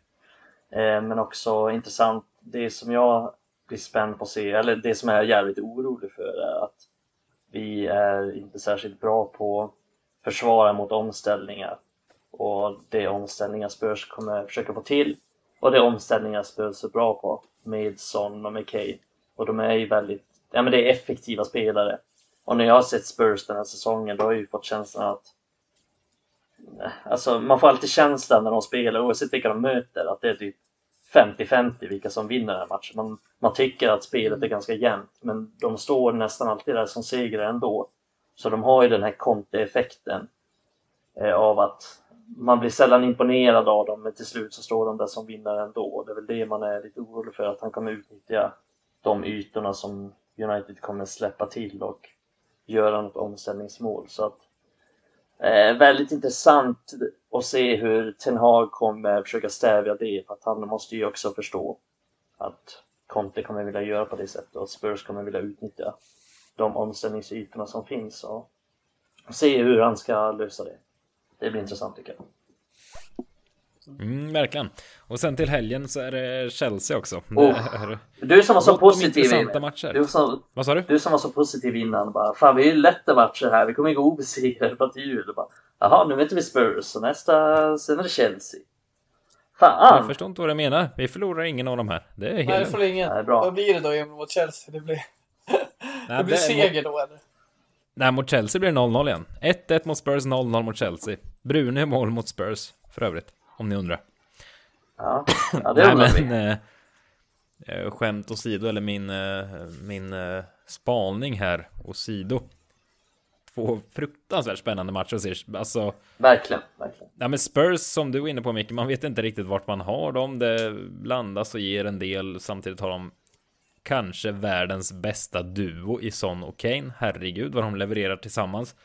Eh, men också intressant, det som jag blir spänd på att se, eller det som jag är jävligt orolig för är att vi är inte särskilt bra på att försvara mot omställningar. Och det omställningar Spurs kommer försöka få till. Och det omställningar Spurs är bra på med Son och McKay. Och de är ju väldigt, ja men det är effektiva spelare. Och när jag har sett Spurs den här säsongen, då har jag ju fått känslan att eh, Alltså man får alltid känslan när de spelar, oavsett vilka de möter, att det är typ 50-50 vilka som vinner den här matchen. Man, man tycker att spelet är ganska jämnt, men de står nästan alltid där som segrare ändå. Så de har ju den här Conte-effekten eh, av att man blir sällan imponerad av dem, men till slut så står de där som vinnare ändå. Det är väl det man är lite orolig för, att han kommer utnyttja de ytorna som United kommer släppa till och göra något omställningsmål. Så att, eh, väldigt intressant att se hur Ten Hag kommer försöka stävja det, för att han måste ju också förstå att Conte kommer vilja göra på det sättet och Spurs kommer vilja utnyttja de omställningsytorna som finns och se hur han ska lösa det. Det blir intressant tycker jag. Mm, verkligen. Och sen till helgen så är det Chelsea också. Oh, du som var så positiv. Matcher. Du som, Vad sa du? Du som var så positiv innan. Bara, Fan, vi är ju lätta matcher här. Vi kommer gå obesegrade till jul. Bara, Jaha, nu möter vi Spurs och nästa, sen är det Chelsea. Fan! Jag förstår inte vad du menar. Vi förlorar ingen av de här. Det är helt... Nej, det får ingen. Nej, bra. Vad blir det då Emil mot Chelsea? Det blir, Nej, det blir seger då eller? Nej, mot Chelsea blir det 0-0 igen. 1-1 mot Spurs, 0-0 mot Chelsea. Brune mål mot Spurs, för övrigt. Om ni undrar. Ja, ja det Nej, undrar vi. men... Eh, eh, skämt åsido, eller min, eh, min eh, spaning här åsido. Två fruktansvärt spännande matcher. Alltså, Verkligen, verkligen. ja, men Spurs som du är inne på Micke, man vet inte riktigt vart man har dem. Det blandas och ger en del. Samtidigt har de kanske världens bästa duo i Son och Kane. Herregud vad de levererar tillsammans.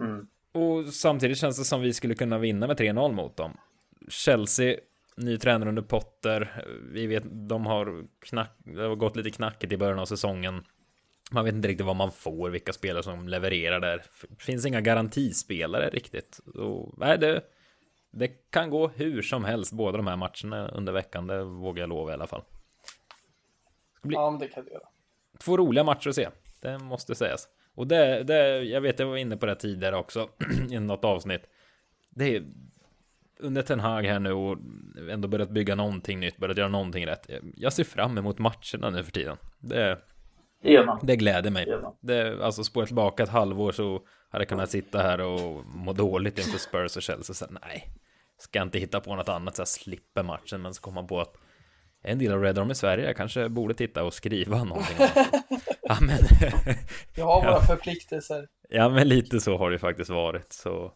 Mm. Och samtidigt känns det som vi skulle kunna vinna med 3-0 mot dem. Chelsea, ny tränare under Potter. Vi vet, de har, knack, det har gått lite knackigt i början av säsongen. Man vet inte riktigt vad man får, vilka spelare som levererar där. Det finns inga garantispelare riktigt. Och, nej, det, det kan gå hur som helst, båda de här matcherna under veckan. Det vågar jag lova i alla fall. Ska bli Ja, men det kan du göra. två roliga matcher att se. Det måste sägas. Och det, det jag vet, jag var inne på det tidigare också i något avsnitt. Det är under Ten Hag här nu och ändå börjat bygga någonting nytt, börjat göra någonting rätt. Jag ser fram emot matcherna nu för tiden. Det, Det gör man. det gläder Det mig. man. Det, alltså spåra tillbaka ett halvår så hade jag kunnat sitta här och må dåligt inför Spurs och Chelsea. Så nej, ska inte hitta på något annat så jag slipper matchen. Men så kommer man på att en del av Red Army Sverige. Jag kanske borde titta och skriva någonting. ja, men, Vi har våra förpliktelser. ja, men lite så har det faktiskt varit. Så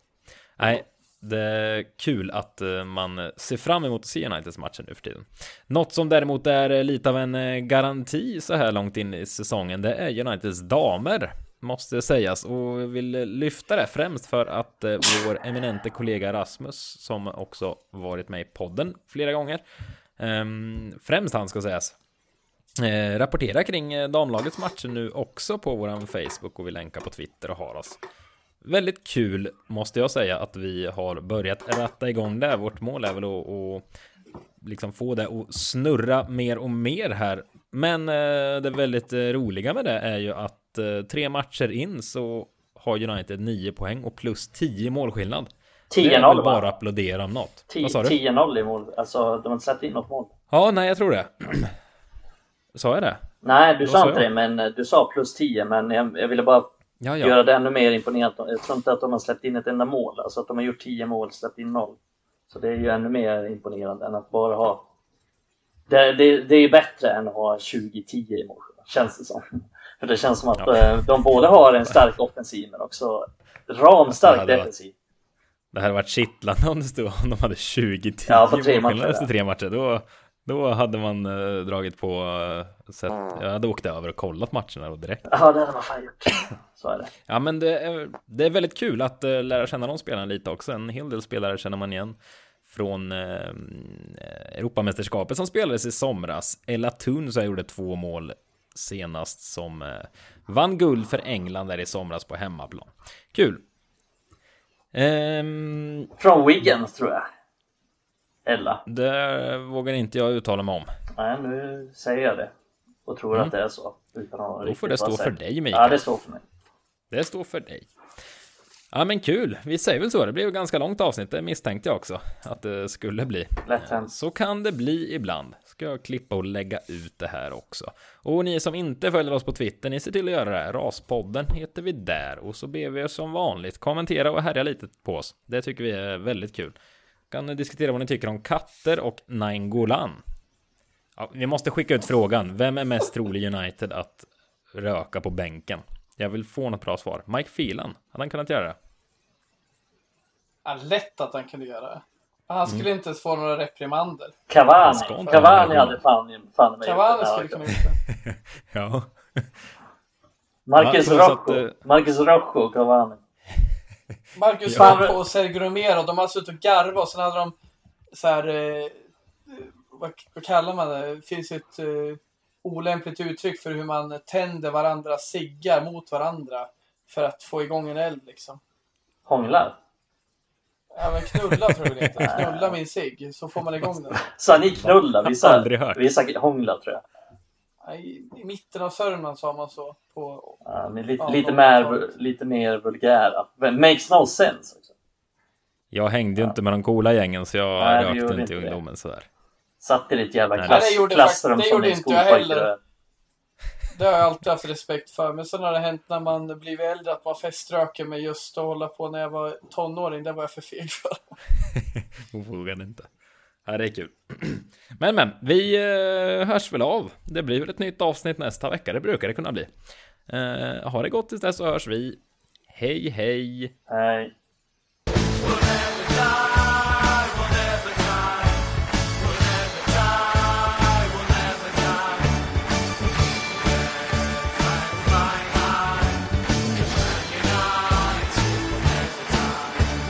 nej, det är kul att eh, man ser fram emot att se Uniteds matcher nu för tiden. Något som däremot är lite av en eh, garanti så här långt in i säsongen, det är Uniteds damer. Måste sägas och jag vill lyfta det främst för att eh, vår eminente kollega Rasmus som också varit med i podden flera gånger. Ehm, främst han ska sägas. Eh, rapportera kring eh, damlagets matcher nu också på våran Facebook och vi länkar på Twitter och har oss. Väldigt kul måste jag säga att vi har börjat ratta igång det. Vårt mål är väl att, att liksom få det att snurra mer och mer här. Men eh, det väldigt eh, roliga med det är ju att eh, tre matcher in så har United 9 poäng och plus 10 målskillnad. Det är 10-0 väl bara att applådera om något. Vad sa du? 10-0 i mål. Alltså, de har inte släppt in något mål. Ja, nej, jag tror det. Sa jag det? Nej, du sa inte det, men eh, du sa plus 10. Men jag, jag ville bara Ja, ja. göra det ännu mer imponerande. Jag tror inte att de har släppt in ett enda mål. Alltså att de har gjort 10 mål, släppt in 0. Så det är ju ännu mer imponerande än att bara ha... Det, det, det är ju bättre än att ha 20-10 i mål, känns det som. För det känns som att Ja. eh, de både har en stark offensiv men också ramstark defensiv. Det hade varit kittlande om det stod om de hade 20 10 Ja, på tre målskillnad matcher, efter tre matcher. Då, då hade man eh, dragit på eh, sett, Jag hade åkt över och kollat matcherna då direkt. Ja, det hade man fan gjort. Så är det. Ja, men det är, det är väldigt kul att eh, lära känna de spelarna lite också. En hel del spelare känner man igen från eh, Europamästerskapet som spelades i somras. Ella Thun så gjorde två mål senast som eh, vann guld för England där i somras på hemmaplan. Kul. Ehm, Från Wiggins tror jag. Ella. det vågar inte jag uttala mig om. Nej, nu säger jag det. Och tror Mm. att det är så. Utan att Då får det stå för dig, Mikael. Ja, det står för mig. Det står för dig. Ja men kul, vi säger väl så. Det blev ju ganska långt avsnitt, det misstänkte jag också att det skulle bli. Lätt hänt. Så kan det bli ibland. Ska jag klippa och lägga ut det här också. Och ni som inte följer oss på Twitter, ni ser till att göra det. Raspodden heter vi där. Och så ber vi er som vanligt kommentera och härja lite på oss. Det tycker vi är väldigt kul. Kan ni diskutera vad ni tycker om katter och Nainggolan. Ja, vi måste skicka ut frågan. Vem är mest trolig United att röka på bänken? Jag vill få något bra svar. Mike Phelan, hade han kunnat göra det? Ja, lätt att han kunde göra det. Han skulle Mm. inte ens få några reprimander. Cavani. Cavani ha hade fan, fan mig Cavani skulle här kunna gjort det. Ja. Marcus Ja, plus att, eh, Marcus Rojo och Cavani. Marcus Ja. Rojo och Sergio Romero, de hade suttit och garvat och sen hade de så här, eh, vad, vad kallar man det? Det finns ett eh, olämpligt uttryck för hur man tänder varandras ciggar mot varandra för att få igång en eld liksom. Hånglar. Ja men knulla tror jag det heter. Knulla min cigg, så får man igång den. Sa ni knulla? Vi sa, hångla tror jag. Ja, I, I mitten av Sörmland sa man så. På, Ja, men lite, Ja, lite, mer, lite mer vulgära. Makes no sense. Också. Jag hängde ju inte med de coola gängen så jag Nej, det rökte inte inte i det. ungdomen sådär. Satt i ditt jävla Nej, klass, det gjorde klassrum fakt- det som gjorde en inte jag skolpojke. Det har jag alltid haft respekt för. Men sen har det hänt när man blivit äldre att man feströker med just att hålla på när jag var tonåring. Det var jag för feg för. Vågade inte. Ja, det är kul. Men men, vi eh, hörs väl av. Det blir väl ett nytt avsnitt nästa vecka. Det brukar det kunna bli. Eh, ha det gott tills dess så hörs vi. Hej hej! Nej.